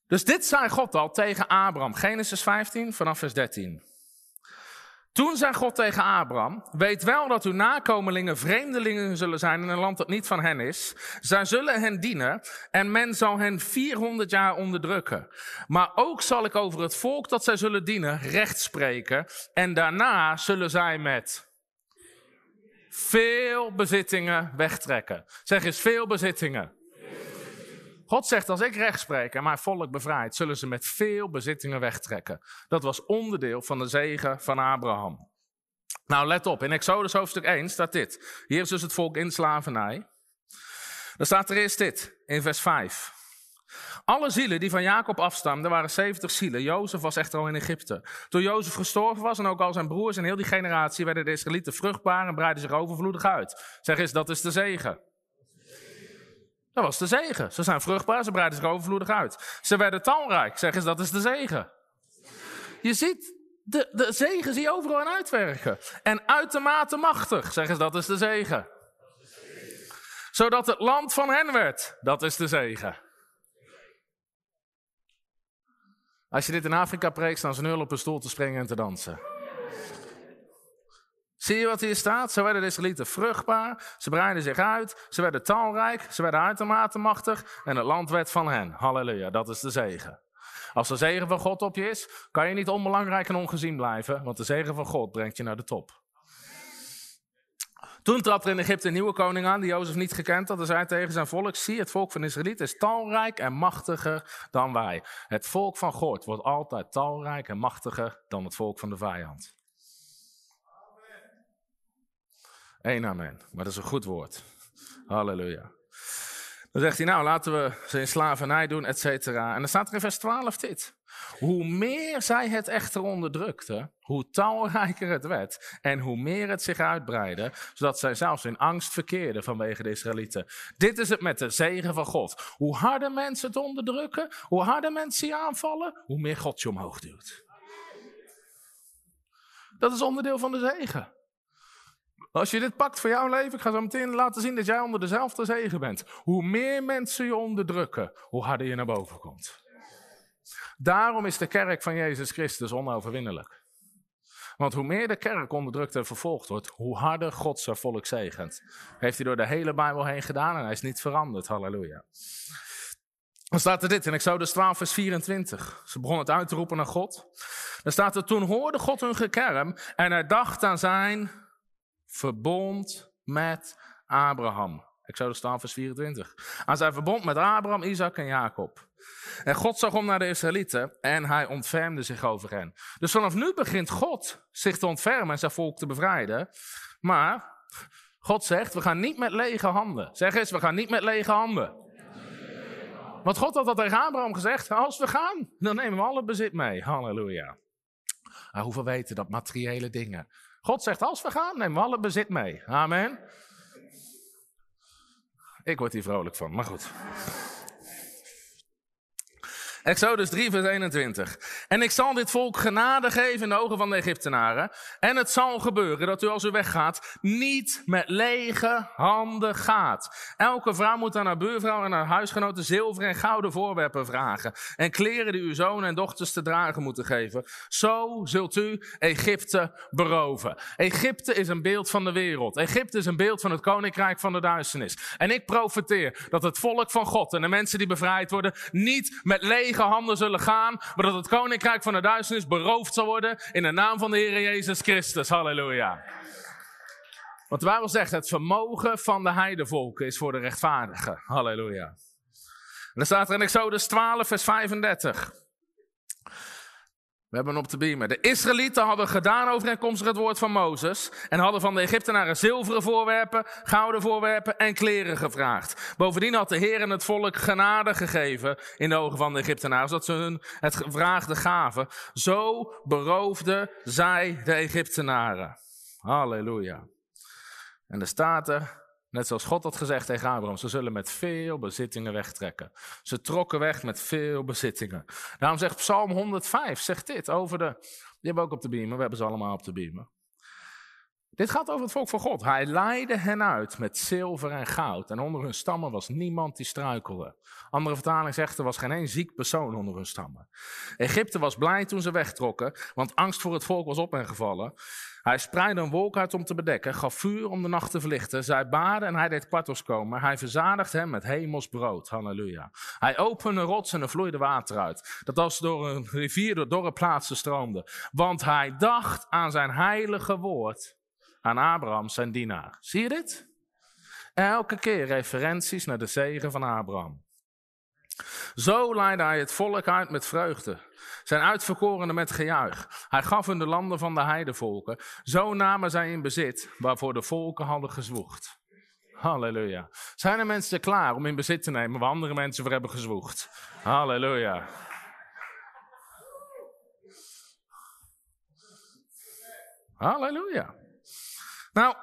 Dus dit zei God al tegen Abraham. Genesis 15 vanaf vers 13. Toen zei God tegen Abraham: Weet wel dat uw nakomelingen vreemdelingen zullen zijn in een land dat niet van hen is. Zij zullen hen dienen en men zal hen 400 jaar onderdrukken. Maar ook zal ik over het volk dat zij zullen dienen recht spreken. En daarna zullen zij met veel bezittingen wegtrekken. Zeg eens veel bezittingen. God zegt, als ik recht spreek en mijn volk bevrijd, zullen ze met veel bezittingen wegtrekken. Dat was onderdeel van de zegen van Abraham. Nou, let op, in Exodus hoofdstuk 1 staat dit. Hier is dus het volk in slavernij. Dan staat er eerst dit, in vers 5. Alle zielen die van Jacob afstamden waren 70 zielen. Jozef was echter al in Egypte. Toen Jozef gestorven was en ook al zijn broers en heel die generatie werden de Israëlieten vruchtbaar en breidden zich overvloedig uit. Zeg eens, dat is de zegen. Dat was de zegen. Ze zijn vruchtbaar, ze breiden zich overvloedig uit. Ze werden talrijk. Zeg eens, dat is de zegen. Je ziet, de, de zegen zie je overal aan uitwerken. En uitermate machtig. Zeg eens, dat is de zegen. Zodat het land van hen werd. Dat is de zegen. Als je dit in Afrika preekt, staan ze nul op een stoel te springen en te dansen. Zie je wat hier staat? Ze werden de Israëlieten vruchtbaar, ze breidden zich uit, ze werden talrijk, ze werden uitermate machtig en het land werd van hen. Halleluja, dat is de zegen. Als de zegen van God op je is, kan je niet onbelangrijk en ongezien blijven, want de zegen van God brengt je naar de top. Toen trad er in Egypte een nieuwe koning aan, die Jozef niet gekend had. En zei tegen zijn volk, zie, het volk van Israël is talrijk en machtiger dan wij. Het volk van God wordt altijd talrijk en machtiger dan het volk van de vijand. Eén amen. Maar dat is een goed woord. Halleluja. Dan zegt hij, nou laten we ze in slavernij doen, et cetera. En dan staat er in vers 12 dit. Hoe meer zij het echter onderdrukte, hoe talrijker het werd en hoe meer het zich uitbreidde, zodat zij zelfs in angst verkeerden vanwege de Israëlieten. Dit is het met de zegen van God. Hoe harder mensen het onderdrukken, hoe harder mensen je aanvallen, hoe meer God je omhoog duwt. Dat is onderdeel van de zegen. Als je dit pakt voor jouw leven, ik ga zo meteen laten zien dat jij onder dezelfde zegen bent. Hoe meer mensen je onderdrukken, hoe harder je naar boven komt. Daarom is de kerk van Jezus Christus onoverwinnelijk. Want hoe meer de kerk onderdrukt en vervolgd wordt, hoe harder God zijn volk zegent. Heeft hij door de hele Bijbel heen gedaan en hij is niet veranderd. Halleluja. Dan staat er dit in Exodus 12, vers 24. Ze begonnen het uit te roepen naar God. Dan staat er, toen hoorde God hun gekerm en hij dacht aan zijn verbond met Abraham. Exodus 12, vers 24. Aan zijn verbond met Abraham, Isaac en Jacob. En God zag om naar de Israëlieten en hij ontfermde zich over hen. Dus vanaf nu begint God zich te ontfermen en zijn volk te bevrijden. Maar God zegt, we gaan niet met lege handen. Zeg eens, we gaan niet met lege handen. Want God had dat tegen Abraham gezegd, als we gaan, dan nemen we alle bezit mee. Halleluja. Nou, hoeveel weten dat materiële dingen. God zegt, als we gaan, we alle bezit mee. Amen. Ik word hier vrolijk van, maar goed. Exodus 3, vers 21. En ik zal dit volk genade geven in de ogen van de Egyptenaren. En het zal gebeuren dat u als u weggaat niet met lege handen gaat. Elke vrouw moet aan haar buurvrouw en haar huisgenoten zilver en gouden voorwerpen vragen. En kleren die uw zonen en dochters te dragen moeten geven. Zo zult u Egypte beroven. Egypte is een beeld van de wereld. Egypte is een beeld van het koninkrijk van de duisternis. En ik profeteer dat het volk van God en de mensen die bevrijd worden niet met lege handen zullen gaan, maar dat het koninkrijk van de duisternis beroofd zal worden in de naam van de Heer Jezus Christus. Halleluja. Want de Bijbel zegt, het vermogen van de heidevolken is voor de rechtvaardigen. Halleluja. En dan staat er in Exodus 12, vers 35. We hebben op de beamer. De Israëlieten hadden gedaan overeenkomstig het woord van Mozes. En hadden van de Egyptenaren zilveren voorwerpen, gouden voorwerpen en kleren gevraagd. Bovendien had de Heer het volk genade gegeven in de ogen van de Egyptenaren, zodat ze hun het gevraagde gaven. Zo beroofden zij de Egyptenaren. Halleluja. En de staten Net zoals God had gezegd tegen Abraham, ze zullen met veel bezittingen wegtrekken. Ze trokken weg met veel bezittingen. Daarom zegt Psalm 105, zegt dit over de... Die hebben we ook op de beamer, we hebben ze allemaal op de beamer. Dit gaat over het volk van God. Hij leidde hen uit met zilver en goud. En onder hun stammen was niemand die struikelde. Andere vertaling zegt er was geen één ziek persoon onder hun stammen. Egypte was blij toen ze wegtrokken, want angst voor het volk was op hen gevallen. Hij spreidde een wolk uit om te bedekken, gaf vuur om de nacht te verlichten. Zij baden en hij deed kwartels komen. Hij verzadigde hem met hemels brood. Halleluja. Hij opende een rots en er vloeide water uit. Dat als door een rivier door dorre plaatsen stroomde. Want hij dacht aan zijn heilige woord aan Abraham, zijn dienaar. Zie je dit? Elke keer referenties naar de zegen van Abraham. Zo leidde hij het volk uit met vreugde, zijn uitverkorenen met gejuich. Hij gaf hun de landen van de heidevolken. Zo namen zij in bezit waarvoor de volken hadden gezwoegd. Halleluja. Zijn er mensen klaar om in bezit te nemen waar andere mensen voor hebben gezwoegd? Halleluja. Halleluja. Nou,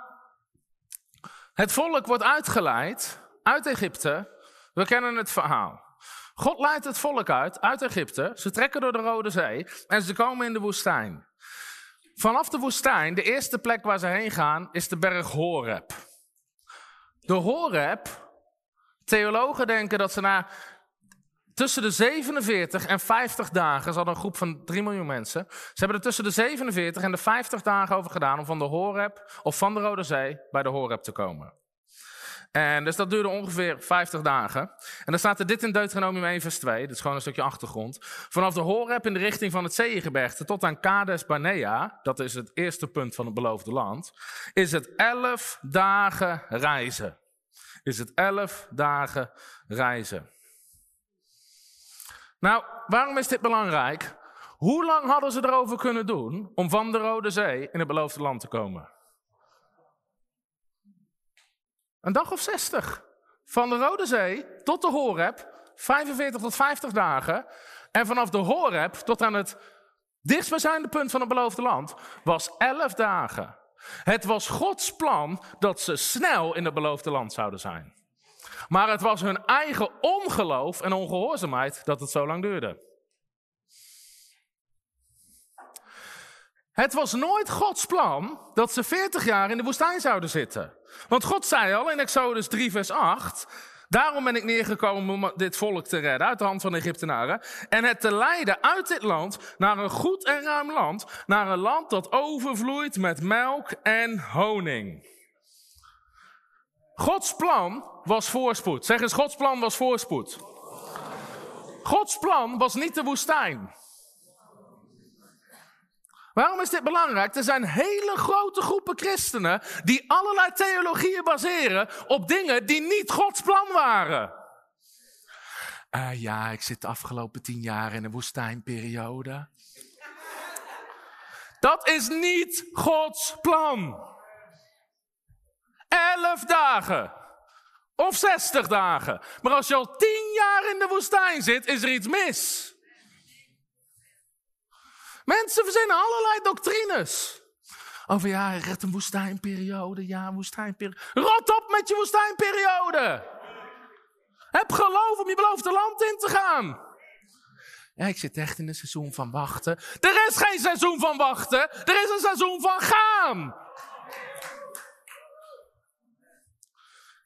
het volk wordt uitgeleid uit Egypte. We kennen het verhaal. God leidt het volk uit, uit Egypte. Ze trekken door de Rode Zee en ze komen in de woestijn. Vanaf de woestijn, de eerste plek waar ze heen gaan, is de berg Horeb. De Horeb, theologen denken dat ze na tussen de 47 en 50 dagen, ze hadden een groep van 3 miljoen mensen. Ze hebben er tussen de 47 en de 50 dagen over gedaan om van de Horeb of van de Rode Zee bij de Horeb te komen. En dus dat duurde ongeveer 50 dagen. En dan staat er dit in Deuteronomium 1 vers 2. Dit is gewoon een stukje achtergrond. Vanaf de Horeb in de richting van het Zeegebergte tot aan Kades Barnea, dat is het eerste punt van het beloofde land, is het 11 dagen reizen. Is het 11 dagen reizen. Nou, waarom is dit belangrijk? Hoe lang hadden ze erover kunnen doen om van de Rode Zee in het beloofde land te komen? Een dag of 60. Van de Rode Zee tot de Horeb, 45 tot 50 dagen. En vanaf de Horeb tot aan het dichtstbijzijnde punt van het beloofde land was 11 dagen. Het was Gods plan dat ze snel in het beloofde land zouden zijn. Maar het was hun eigen ongeloof en ongehoorzaamheid dat het zo lang duurde. Het was nooit Gods plan dat ze 40 jaar in de woestijn zouden zitten. Want God zei al in Exodus 3, vers 8: Daarom ben ik neergekomen om dit volk te redden uit de hand van de Egyptenaren. En het te leiden uit dit land naar een goed en ruim land. Naar een land dat overvloeit met melk en honing. Gods plan was voorspoed. Zeg eens, Gods plan was voorspoed. Gods plan was niet de woestijn. Waarom is dit belangrijk? Er zijn hele grote groepen christenen die allerlei theologieën baseren op dingen die niet Gods plan waren. Uh, ja, ik zit de afgelopen tien jaar in een woestijnperiode. Dat is niet Gods plan. Elf dagen. Of zestig dagen. Maar als je al tien jaar in de woestijn zit, is er iets mis. Mensen verzinnen allerlei doctrines. Over ja, redt een woestijnperiode. Ja, woestijnperiode. Rot op met je woestijnperiode. Heb geloof om je beloofde land in te gaan. Ja, ik zit echt in een seizoen van wachten. Er is geen seizoen van wachten. Er is een seizoen van gaan.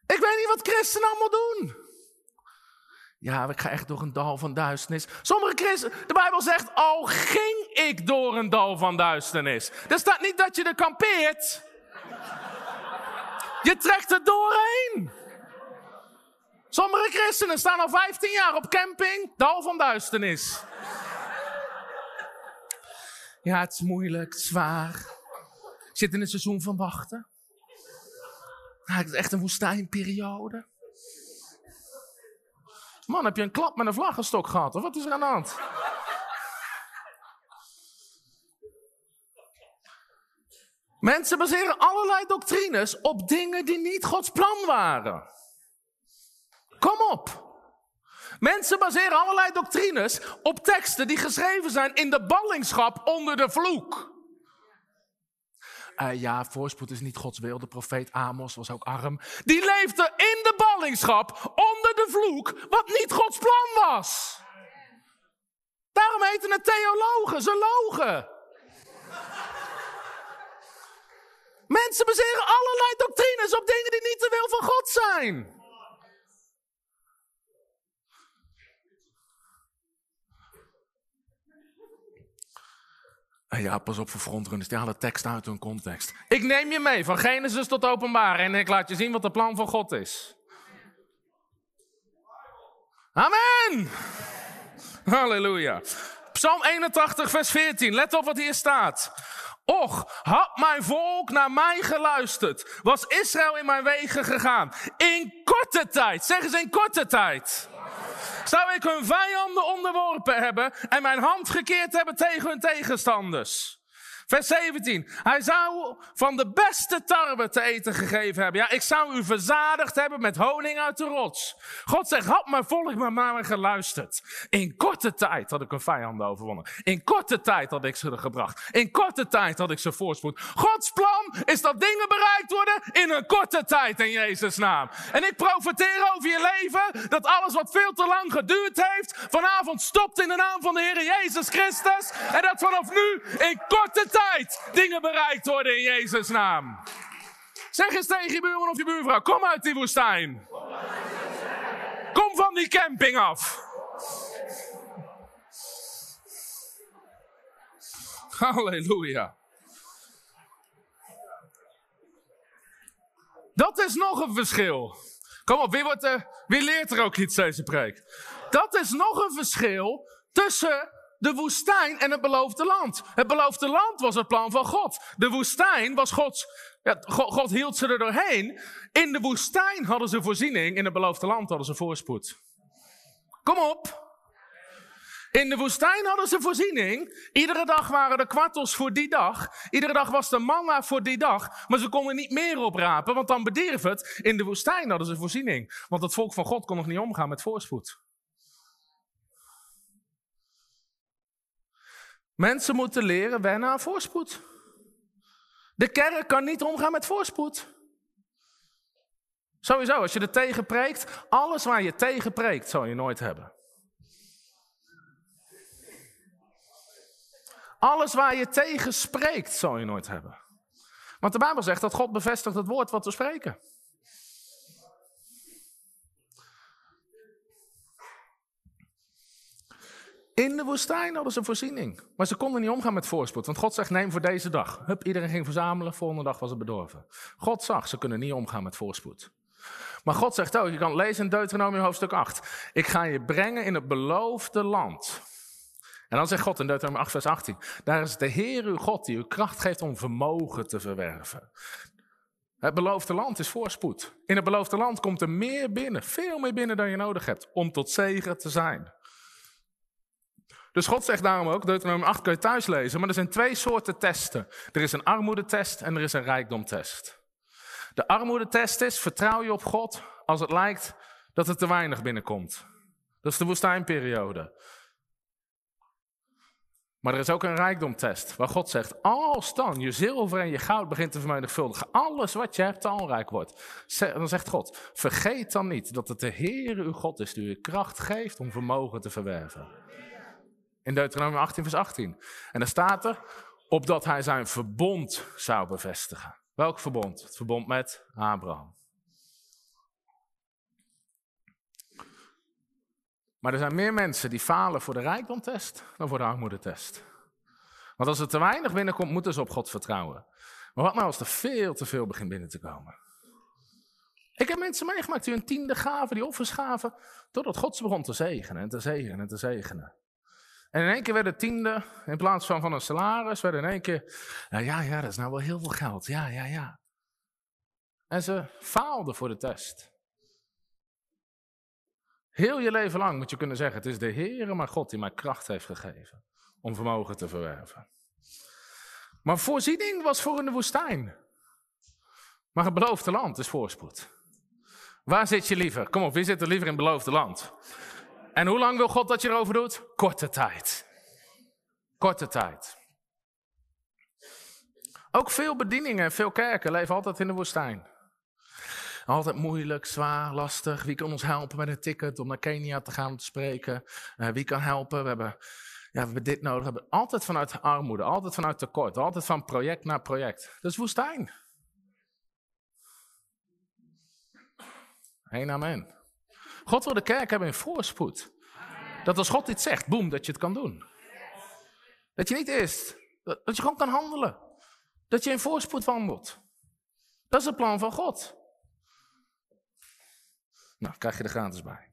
Ik weet niet wat christenen allemaal doen. Ja, ik ga echt door een dal van duisternis. Sommige christenen, de Bijbel zegt, al ging ik door een dal van duisternis. Er staat niet dat je er kampeert. Je trekt er doorheen. Sommige christenen staan al 15 jaar op camping, dal van duisternis. Ja, het is moeilijk, het is zwaar. Zit in een seizoen van wachten. Ja, is echt een woestijnperiode. Man, heb je een klap met een vlaggenstok gehad? Of wat is er aan de hand? Mensen baseren allerlei doctrines op dingen die niet Gods plan waren. Kom op. Mensen baseren allerlei doctrines op teksten die geschreven zijn in de ballingschap onder de vloek. Uh, ja, voorspoed is niet Gods wil. De profeet Amos was ook arm. Die leefde in de ballingschap onder de vloek, wat niet Gods plan was. Daarom heten het theologen, ze logen. Mensen baseren allerlei doctrines op dingen die niet de wil van God zijn. Ja, pas op voor frontrunners. Die halen tekst uit hun context. Ik neem je mee van Genesis tot openbaar en ik laat je zien wat de plan van God is. Amen. Halleluja. Psalm 81, vers 14. Let op wat hier staat. Och, had mijn volk naar mij geluisterd, was Israël in mijn wegen gegaan. In korte tijd, zeggen ze in korte tijd. Zou ik hun vijanden onderworpen hebben en mijn hand gekeerd hebben tegen hun tegenstanders? Vers 17. Hij zou van de beste tarwe te eten gegeven hebben. Ja, ik zou u verzadigd hebben met honing uit de rots. God zegt, had mijn volk maar naar me geluisterd. In korte tijd had ik een vijand overwonnen. In korte tijd had ik ze er gebracht. In korte tijd had ik ze voorspoed. Gods plan is dat dingen bereikt worden in een korte tijd in Jezus' naam. En ik profiteer over je leven dat alles wat veel te lang geduurd heeft, vanavond stopt in de naam van de Heer Jezus Christus. En dat vanaf nu in korte tijd dingen bereikt worden in Jezus' naam. Zeg eens tegen je buurman of je buurvrouw: kom uit die woestijn. Kom van die camping af. Halleluja. Dat is nog een verschil. Kom op, wie, wordt er, wie leert er ook iets deze preek? Dat is nog een verschil tussen de woestijn en het beloofde land. Het beloofde land was het plan van God. De woestijn was Gods. Ja, God, hield ze er doorheen. In de woestijn hadden ze voorziening. In het beloofde land hadden ze voorspoed. Kom op. In de woestijn hadden ze voorziening. Iedere dag waren er kwartels voor die dag. Iedere dag was de manna voor die dag. Maar ze konden niet meer oprapen, want dan bedierf het. In de woestijn hadden ze voorziening. Want het volk van God kon nog niet omgaan met voorspoed. Mensen moeten leren wennen aan voorspoed. De kerk kan niet omgaan met voorspoed. Sowieso, als je er tegen preekt, alles waar je tegen preekt, zal je nooit hebben. Alles waar je tegen spreekt, zal je nooit hebben. Want de Bijbel zegt dat God bevestigt het woord wat we spreken. In de woestijn hadden ze voorziening. Maar ze konden niet omgaan met voorspoed. Want God zegt: neem voor deze dag. Hup, iedereen ging verzamelen. Volgende dag was het bedorven. God zag, ze kunnen niet omgaan met voorspoed. Maar God zegt ook: je kan lezen in Deuteronomium hoofdstuk 8. Ik ga je brengen in het beloofde land. En dan zegt God in Deuteronomium 8, vers 18: Daar is de Heer uw God die u kracht geeft om vermogen te verwerven. Het beloofde land is voorspoed. In het beloofde land komt er meer binnen, veel meer binnen dan je nodig hebt, om tot zegen te zijn. Dus God zegt daarom ook, Deuteronomium 8 kun je thuis lezen, maar er zijn twee soorten testen. Er is een armoedetest en er is een rijkdomtest. De armoedetest is, vertrouw je op God als het lijkt dat er te weinig binnenkomt. Dat is de woestijnperiode. Maar er is ook een rijkdomtest, waar God zegt, als dan je zilver en je goud begint te vermenigvuldigen, alles wat je hebt talrijk wordt, dan zegt God, vergeet dan niet dat het de Heer uw God is die u kracht geeft om vermogen te verwerven. In Deuteronomium 18, vers 18. En daar staat er, opdat hij zijn verbond zou bevestigen. Welk verbond? Het verbond met Abraham. Maar er zijn meer mensen die falen voor de rijkdomtest dan voor de armoedetest. Want als er te weinig binnenkomt, moeten ze op God vertrouwen. Maar wat nou als er veel te veel begint binnen te komen? Ik heb mensen meegemaakt die een tiende gaven, die offers gaven, totdat God ze begon te zegenen en te zegenen en te zegenen. En in één keer werd het tiende, in plaats van van een salaris, werd in één keer, ja, ja, dat is nou wel heel veel geld, ja, ja, ja. En ze faalden voor de test. Heel je leven lang moet je kunnen zeggen, het is de Heere, maar God die mij kracht heeft gegeven om vermogen te verwerven. Maar voorziening was voor in de woestijn. Maar het beloofde land is voorspoed. Waar zit je liever? Kom op, wie zit er liever in het beloofde land? En hoe lang wil God dat je erover doet? Korte tijd. Korte tijd. Ook veel bedieningen en veel kerken leven altijd in de woestijn. Altijd moeilijk, zwaar, lastig. Wie kan ons helpen met een ticket om naar Kenia te gaan te spreken? Uh, wie kan helpen? We hebben, ja, we hebben dit nodig. We hebben altijd vanuit armoede, altijd vanuit tekort, altijd van project naar project. Dat is woestijn. Heen amen. God wil de kerk hebben in voorspoed. Dat als God iets zegt, boem, dat je het kan doen. Dat je niet eerst, dat je gewoon kan handelen. Dat je in voorspoed wandelt. Dat is het plan van God. Nou, krijg je er gratis bij.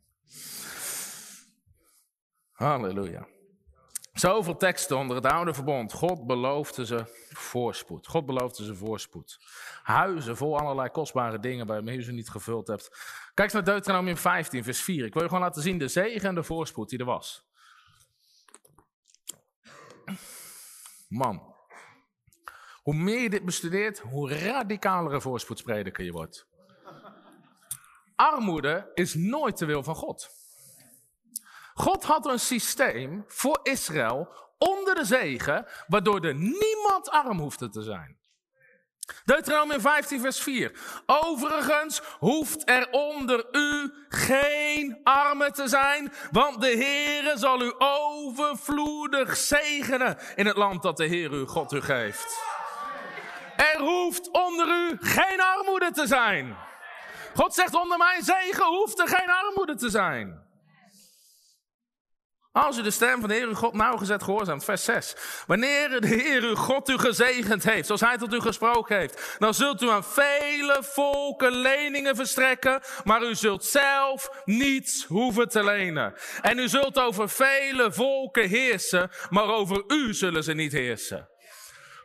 Halleluja. Zoveel teksten onder het oude verbond. God beloofde ze voorspoed. God beloofde ze voorspoed. Huizen vol allerlei kostbare dingen waarmee je ze niet gevuld hebt. Kijk naar Deuteronomium 15, vers 4. Ik wil je gewoon laten zien de zegen en de voorspoed die er was. Man. Hoe meer je dit bestudeert, hoe radicalere voorspoedsprediker je wordt. Armoede is nooit de wil van God. God had een systeem voor Israël onder de zegen, waardoor er niemand arm hoefde te zijn. Deuteronomium 15, vers 4. Overigens hoeft er onder u geen armen te zijn, want de Heere zal u overvloedig zegenen in het land dat de Heer uw God u geeft. Er hoeft onder u geen armoede te zijn. God zegt onder mijn zegen hoeft er geen armoede te zijn. Als u de stem van de Heer uw God nauwgezet gehoorzaamt, vers 6. Wanneer de Heer uw God u gezegend heeft, zoals hij tot u gesproken heeft, dan zult u aan vele volken leningen verstrekken, maar u zult zelf niets hoeven te lenen. En u zult over vele volken heersen, maar over u zullen ze niet heersen.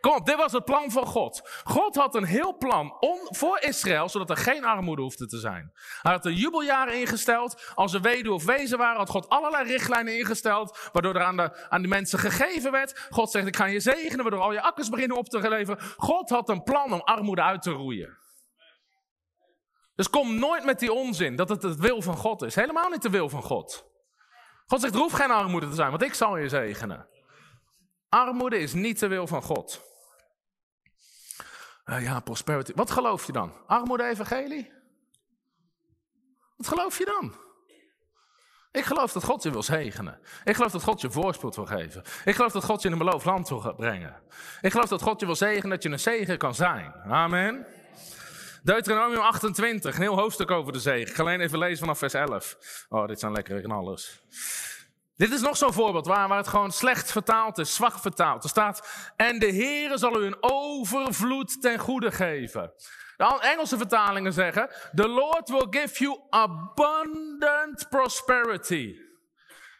Kom op, dit was het plan van God. God had een heel plan om, voor Israël, zodat er geen armoede hoefde te zijn. Hij had een jubeljaar ingesteld. Als ze weduwe of wezen waren, had God allerlei richtlijnen ingesteld, waardoor er aan de, aan de mensen gegeven werd. God zegt, ik ga je zegenen, waardoor al je akkers beginnen op te leveren. God had een plan om armoede uit te roeien. Dus kom nooit met die onzin dat het het wil van God is. Helemaal niet de wil van God. God zegt, er hoeft geen armoede te zijn, want ik zal je zegenen. Armoede is niet de wil van God. Uh, ja, prosperity. Wat geloof je dan? Armoede-evangelie? Wat geloof je dan? Ik geloof dat God je wil zegenen. Ik geloof dat God je voorspoed wil geven. Ik geloof dat God je in een beloofd land wil brengen. Ik geloof dat God je wil zegenen, dat je een zegen kan zijn. Amen. Deuteronomium 28, een heel hoofdstuk over de zegen. Ik ga alleen even lezen vanaf vers 11. Oh, dit zijn lekkere knallers. Dit is nog zo'n voorbeeld waar, waar het gewoon slecht vertaald is, zwak vertaald. Er staat, en de Heere zal u een overvloed ten goede geven. De Engelse vertalingen zeggen, the Lord will give you abundant prosperity.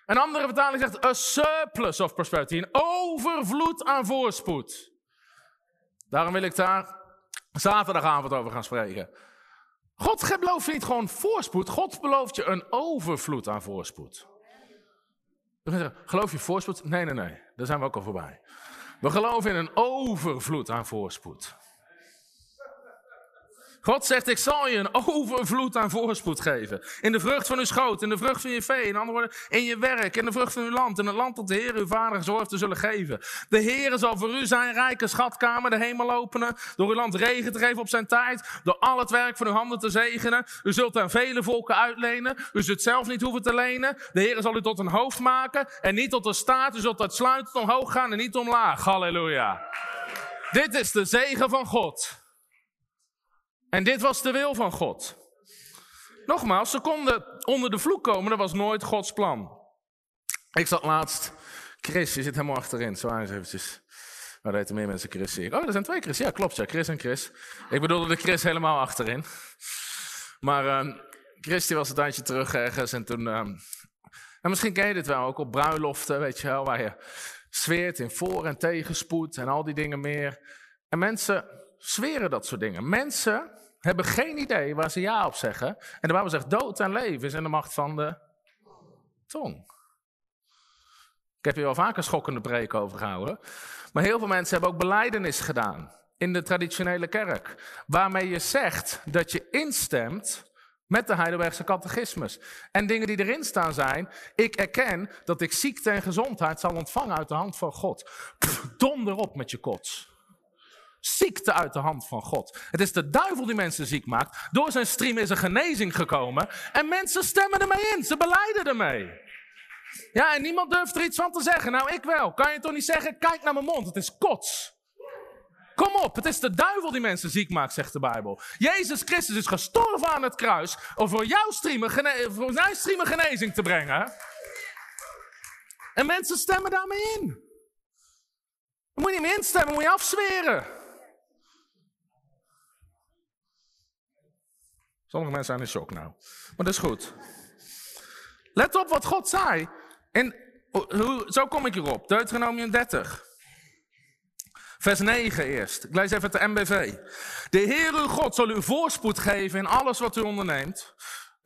Een andere vertaling zegt, a surplus of prosperity, een overvloed aan voorspoed. Daarom wil ik daar zaterdagavond over gaan spreken. God belooft niet gewoon voorspoed, God belooft je een overvloed aan voorspoed. Geloof je voorspoed? Nee, nee, nee. Daar zijn we ook al voorbij. We geloven in een overvloed aan voorspoed. God zegt, ik zal je een overvloed aan voorspoed geven. In de vrucht van uw schoot, in de vrucht van je vee, in andere woorden, in je werk, in de vrucht van uw land, in het land dat de Heer uw vader gezorgd te zullen geven. De Heer zal voor u zijn rijke schatkamer, de hemel openen, door uw land regen te geven op zijn tijd, door al het werk van uw handen te zegenen. U zult aan vele volken uitlenen, u zult zelf niet hoeven te lenen. De Heer zal u tot een hoofd maken en niet tot een staat. U zult uitsluitend omhoog gaan en niet omlaag. Halleluja. Dit is de zegen van God. En dit was de wil van God. Nogmaals, ze konden onder de vloek komen, dat was nooit Gods plan. Ik zat laatst, Chris, je zit helemaal achterin, zo eens eventjes. Maar er meer mensen Chris. Oh, er zijn twee Chris. Ja, klopt, ja, Chris en Chris. Ik bedoelde de Chris helemaal achterin. Maar uh, Chris die was een tijdje terug ergens en toen... Uh, en misschien ken je dit wel, ook op bruiloften, weet je wel, waar je zweert in voor- en tegenspoed en al die dingen meer. En mensen zweren dat soort dingen. Mensen hebben geen idee waar ze ja op zeggen. En de Bijbel zegt dood en leven is in de macht van de tong. Ik heb hier wel vaker schokkende preek over gehouden. Maar heel veel mensen hebben ook beleidenis gedaan in de traditionele kerk. Waarmee je zegt dat je instemt met de Heidelbergse catechismus. En dingen die erin staan zijn, ik erken dat ik ziekte en gezondheid zal ontvangen uit de hand van God. Pff, donder op met je kots. Ziekte uit de hand van God. Het is de duivel die mensen ziek maakt. Door zijn stream is er genezing gekomen. En mensen stemmen ermee in. Ze beleiden ermee. Ja, en niemand durft er iets van te zeggen. Nou, ik wel. Kan je toch niet zeggen, kijk naar mijn mond, het is kots. Kom op, het is de duivel die mensen ziek maakt, zegt de Bijbel. Jezus Christus is gestorven aan het kruis om voor jouw streamen, gene voor zijn streamen genezing te brengen. En mensen stemmen daarmee in. Dan moet niet meer instemmen, moet je afzweren. Sommige mensen zijn in shock nou. Maar dat is goed. Let op wat God zei. En zo kom ik hierop. Deuteronomium 30. Vers 9 eerst. Ik lees even de MBV. De Heer uw God zal u voorspoed geven in alles wat u onderneemt.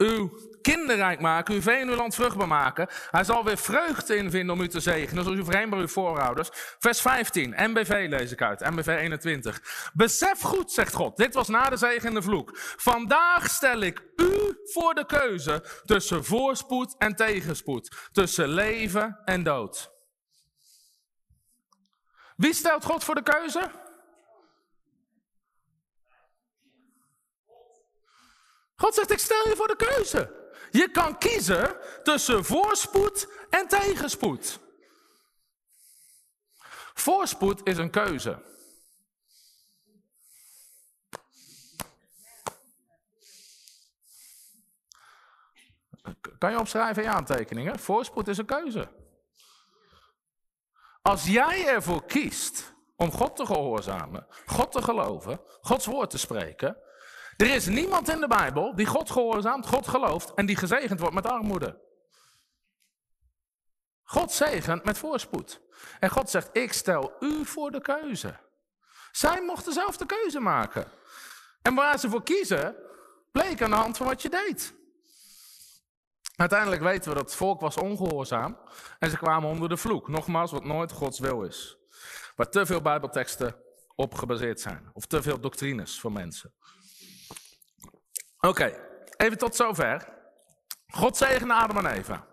Uw kinderrijk maken, uw vee en uw land vruchtbaar maken. Hij zal weer vreugde invinden om u te zegenen, zoals u voorheen bij uw voorouders. Vers 15, MBV lees ik uit, MBV 21. Besef goed, zegt God, dit was na de zegen en de vloek. Vandaag stel ik u voor de keuze tussen voorspoed en tegenspoed. Tussen leven en dood. Wie stelt God voor de keuze? God zegt, ik stel je voor de keuze. Je kan kiezen tussen voorspoed en tegenspoed. Voorspoed is een keuze. Kan je opschrijven in je aantekeningen? Voorspoed is een keuze. Als jij ervoor kiest om God te gehoorzamen, God te geloven, Gods woord te spreken, er is niemand in de Bijbel die God gehoorzaamt, God gelooft en die gezegend wordt met armoede. God zegent met voorspoed. En God zegt, ik stel u voor de keuze. Zij mochten zelf de keuze maken. En waar ze voor kiezen, bleek aan de hand van wat je deed. Uiteindelijk weten we dat het volk was ongehoorzaam en ze kwamen onder de vloek. Nogmaals, wat nooit Gods wil is. Waar te veel bijbelteksten op gebaseerd zijn. Of te veel doctrines voor mensen. Oké, even tot zover. God zegende Adam en Eva.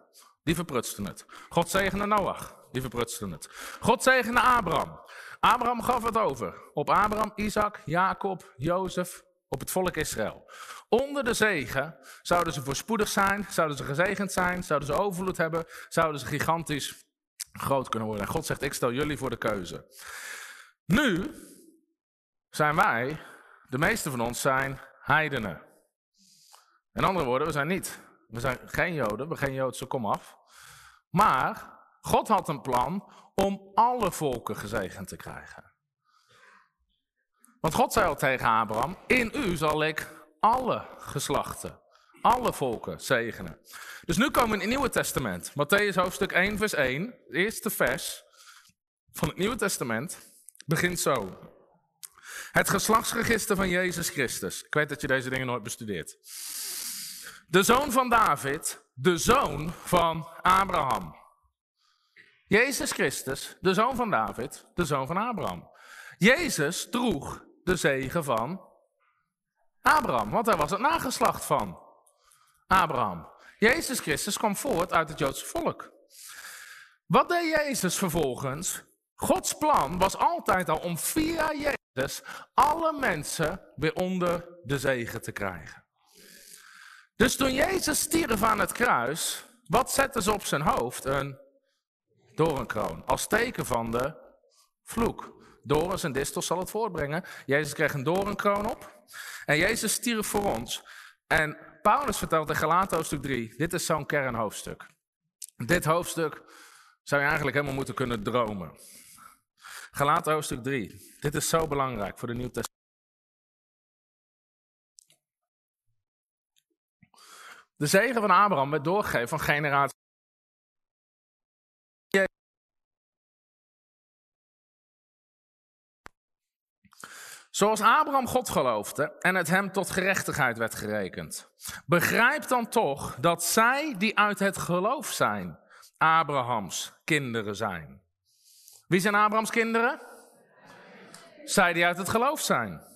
Die verprutsten het. God zegende Noach. Die verprutsten het. God zegende Abraham. Abraham gaf het over. Op Abraham, Isaac, Jacob, Jozef, op het volk Israël. Onder de zegen zouden ze voorspoedig zijn, zouden ze gezegend zijn, zouden ze overvloed hebben, zouden ze gigantisch groot kunnen worden. En God zegt, ik stel jullie voor de keuze. Nu zijn wij, de meeste van ons zijn heidenen. In andere woorden, we zijn niet. We zijn geen Joden, we hebben geen Joodse komaf. Maar God had een plan om alle volken gezegend te krijgen. Want God zei al tegen Abraham: In u zal ik alle geslachten, alle volken zegenen. Dus nu komen we in het Nieuwe Testament. Matthäus hoofdstuk 1, vers 1, het eerste vers van het Nieuwe Testament, begint zo. Het geslachtsregister van Jezus Christus. Ik weet dat je deze dingen nooit bestudeert. De zoon van David, de zoon van Abraham. Jezus Christus, de zoon van David, de zoon van Abraham. Jezus droeg de zegen van Abraham, want hij was het nageslacht van Abraham. Jezus Christus kwam voort uit het Joodse volk. Wat deed Jezus vervolgens? Gods plan was altijd al om via Jezus alle mensen weer onder de zegen te krijgen. Dus toen Jezus stierf aan het kruis, wat zetten ze op zijn hoofd? Een doornkroon. Als teken van de vloek. Dorens en distels zal het voortbrengen. Jezus kreeg een doornkroon op. En Jezus stierf voor ons. En Paulus vertelt in Galaten hoofdstuk 3, dit is zo'n kernhoofdstuk. Dit hoofdstuk zou je eigenlijk helemaal moeten kunnen dromen. Galaten hoofdstuk 3, dit is zo belangrijk voor de Nieuw Testament. De zegen van Abraham werd doorgegeven van generatie Zoals Abraham God geloofde en het hem tot gerechtigheid werd gerekend. Begrijp dan toch dat zij die uit het geloof zijn, Abrahams kinderen zijn. Wie zijn Abrahams kinderen? Zij die uit het geloof zijn.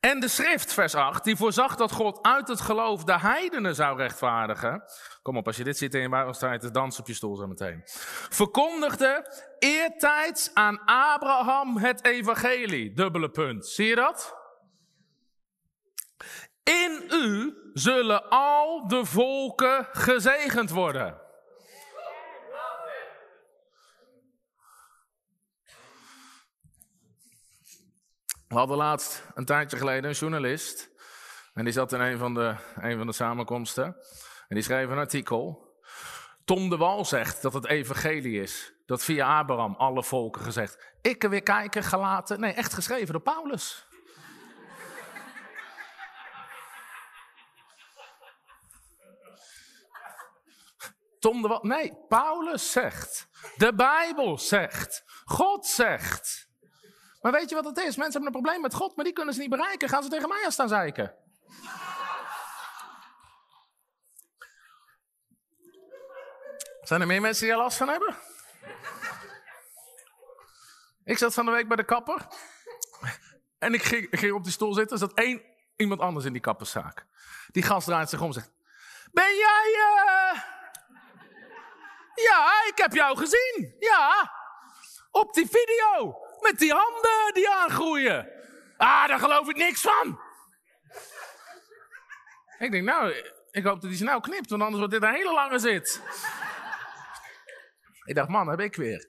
En de schrift, vers 8, die voorzag dat God uit het geloof de heidenen zou rechtvaardigen. Kom op, als je dit ziet in je Bijbel, sta je te op je stoel zo meteen. Verkondigde eertijds aan Abraham het evangelie. Dubbele punt. Zie je dat? In u zullen al de volken gezegend worden. We hadden laatst, een tijdje geleden, een journalist. En die zat in een van de, een van de samenkomsten. En die schreef een artikel. Tom de Wal zegt dat het evangelie is. Dat via Abraham alle volken gezegd. Ik weer kijken, gelaten. Nee, echt geschreven door Paulus. Tom de Wal. Nee, Paulus zegt. De Bijbel zegt. God zegt. Maar weet je wat het is? Mensen hebben een probleem met God, maar die kunnen ze niet bereiken. Gaan ze tegen mij aan staan zeiken. Zijn er meer mensen die er last van hebben? Ik zat van de week bij de kapper. En ik ging, ging op die stoel zitten. Er zat één iemand anders in die kapperszaak. Die gast draait zich om en zegt... Ben jij... Uh... Ja, ik heb jou gezien. Ja. Op die video. Met die handen die aangroeien. Ah, daar geloof ik niks van. Ik denk, nou, ik hoop dat hij snel knipt, want anders wordt dit een hele lange zit. ik dacht, man, heb ik weer.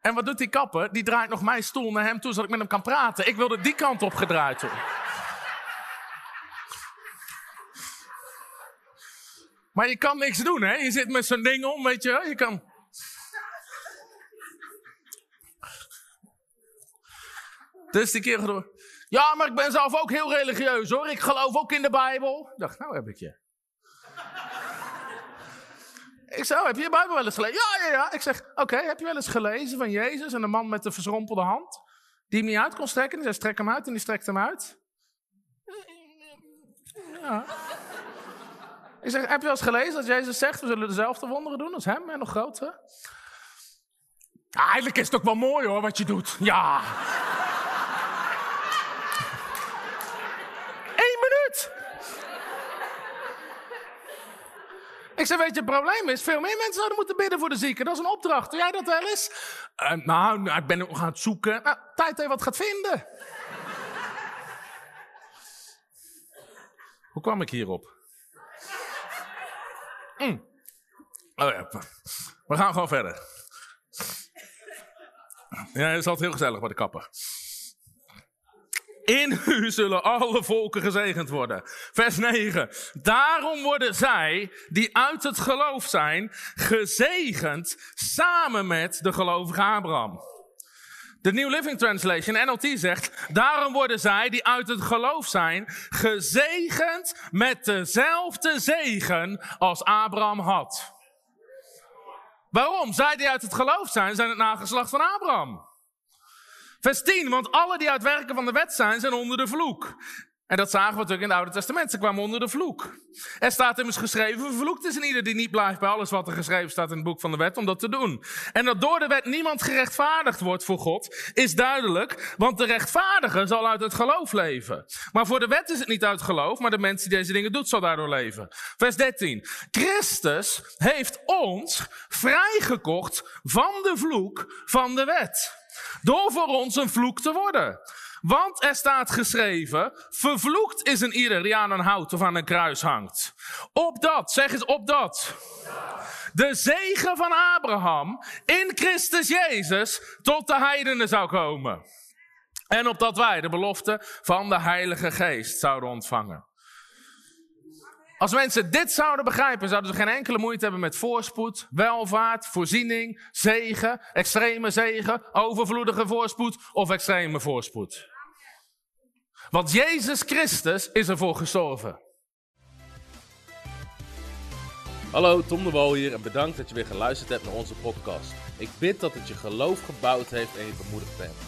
En wat doet die kapper? Die draait nog mijn stoel naar hem toe, zodat ik met hem kan praten. Ik wilde die kant op gedraaid worden. Maar je kan niks doen, hè? Je zit met zo'n ding om, weet je. Je kan... Dus die keer door. Ja, maar ik ben zelf ook heel religieus hoor. Ik geloof ook in de Bijbel. Ik dacht, nou heb ik je. ik zei, oh, heb je je Bijbel wel eens gelezen? Ja, ja, ja. Ik zeg, oké, heb je wel eens gelezen van Jezus en de man met de verschrompelde hand? Die hem niet uit kon strekken. Die zei, strek hem uit en die strekt hem uit. Ja. Ik zeg, heb je wel eens gelezen dat Jezus zegt, we zullen dezelfde wonderen doen als hem en nog groter? Ja, eigenlijk is het ook wel mooi hoor, wat je doet. Ja. Ik zei, weet je, het probleem is, veel meer mensen zouden moeten bidden voor de zieken. Dat is een opdracht. Doe jij dat wel eens? Uh, nou, nou, ik ben nog aan het zoeken. Nou, tijd dat je wat gaat vinden. *laughs* Hoe kwam ik hierop? Mm. Oh ja, we gaan gewoon verder. Ja, het is altijd heel gezellig bij de kapper. In u zullen alle volken gezegend worden. Vers 9. Daarom worden zij, die uit het geloof zijn, gezegend samen met de gelovige Abraham. De New Living Translation, NLT, zegt: Daarom worden zij, die uit het geloof zijn, gezegend met dezelfde zegen als Abraham had. Waarom? Zij die uit het geloof zijn, zijn het nageslacht van Abraham. Vers 10, want alle die uit werken van de wet zijn, zijn onder de vloek. En dat zagen we natuurlijk in het Oude Testament. Ze kwamen onder de vloek. Er staat immers geschreven: vervloekt is een ieder die niet blijft bij alles wat er geschreven staat in het boek van de wet om dat te doen. En dat door de wet niemand gerechtvaardigd wordt voor God, is duidelijk, want de rechtvaardige zal uit het geloof leven. Maar voor de wet is het niet uit geloof, maar de mens die deze dingen doet, zal daardoor leven. Vers 13. Christus heeft ons vrijgekocht van de vloek van de wet. Door voor ons een vloek te worden. Want er staat geschreven, vervloekt is een ieder die aan een hout of aan een kruis hangt. Opdat, zeg eens opdat. De zegen van Abraham in Christus Jezus tot de heidenen zou komen. En opdat wij de belofte van de Heilige Geest zouden ontvangen. Als mensen dit zouden begrijpen, zouden ze geen enkele moeite hebben met voorspoed, welvaart, voorziening, zegen, extreme zegen, overvloedige voorspoed of extreme voorspoed. Want Jezus Christus is ervoor gestorven. Hallo, Tom de Wol hier en bedankt dat je weer geluisterd hebt naar onze podcast. Ik bid dat het je geloof gebouwd heeft en je bemoedigd bent.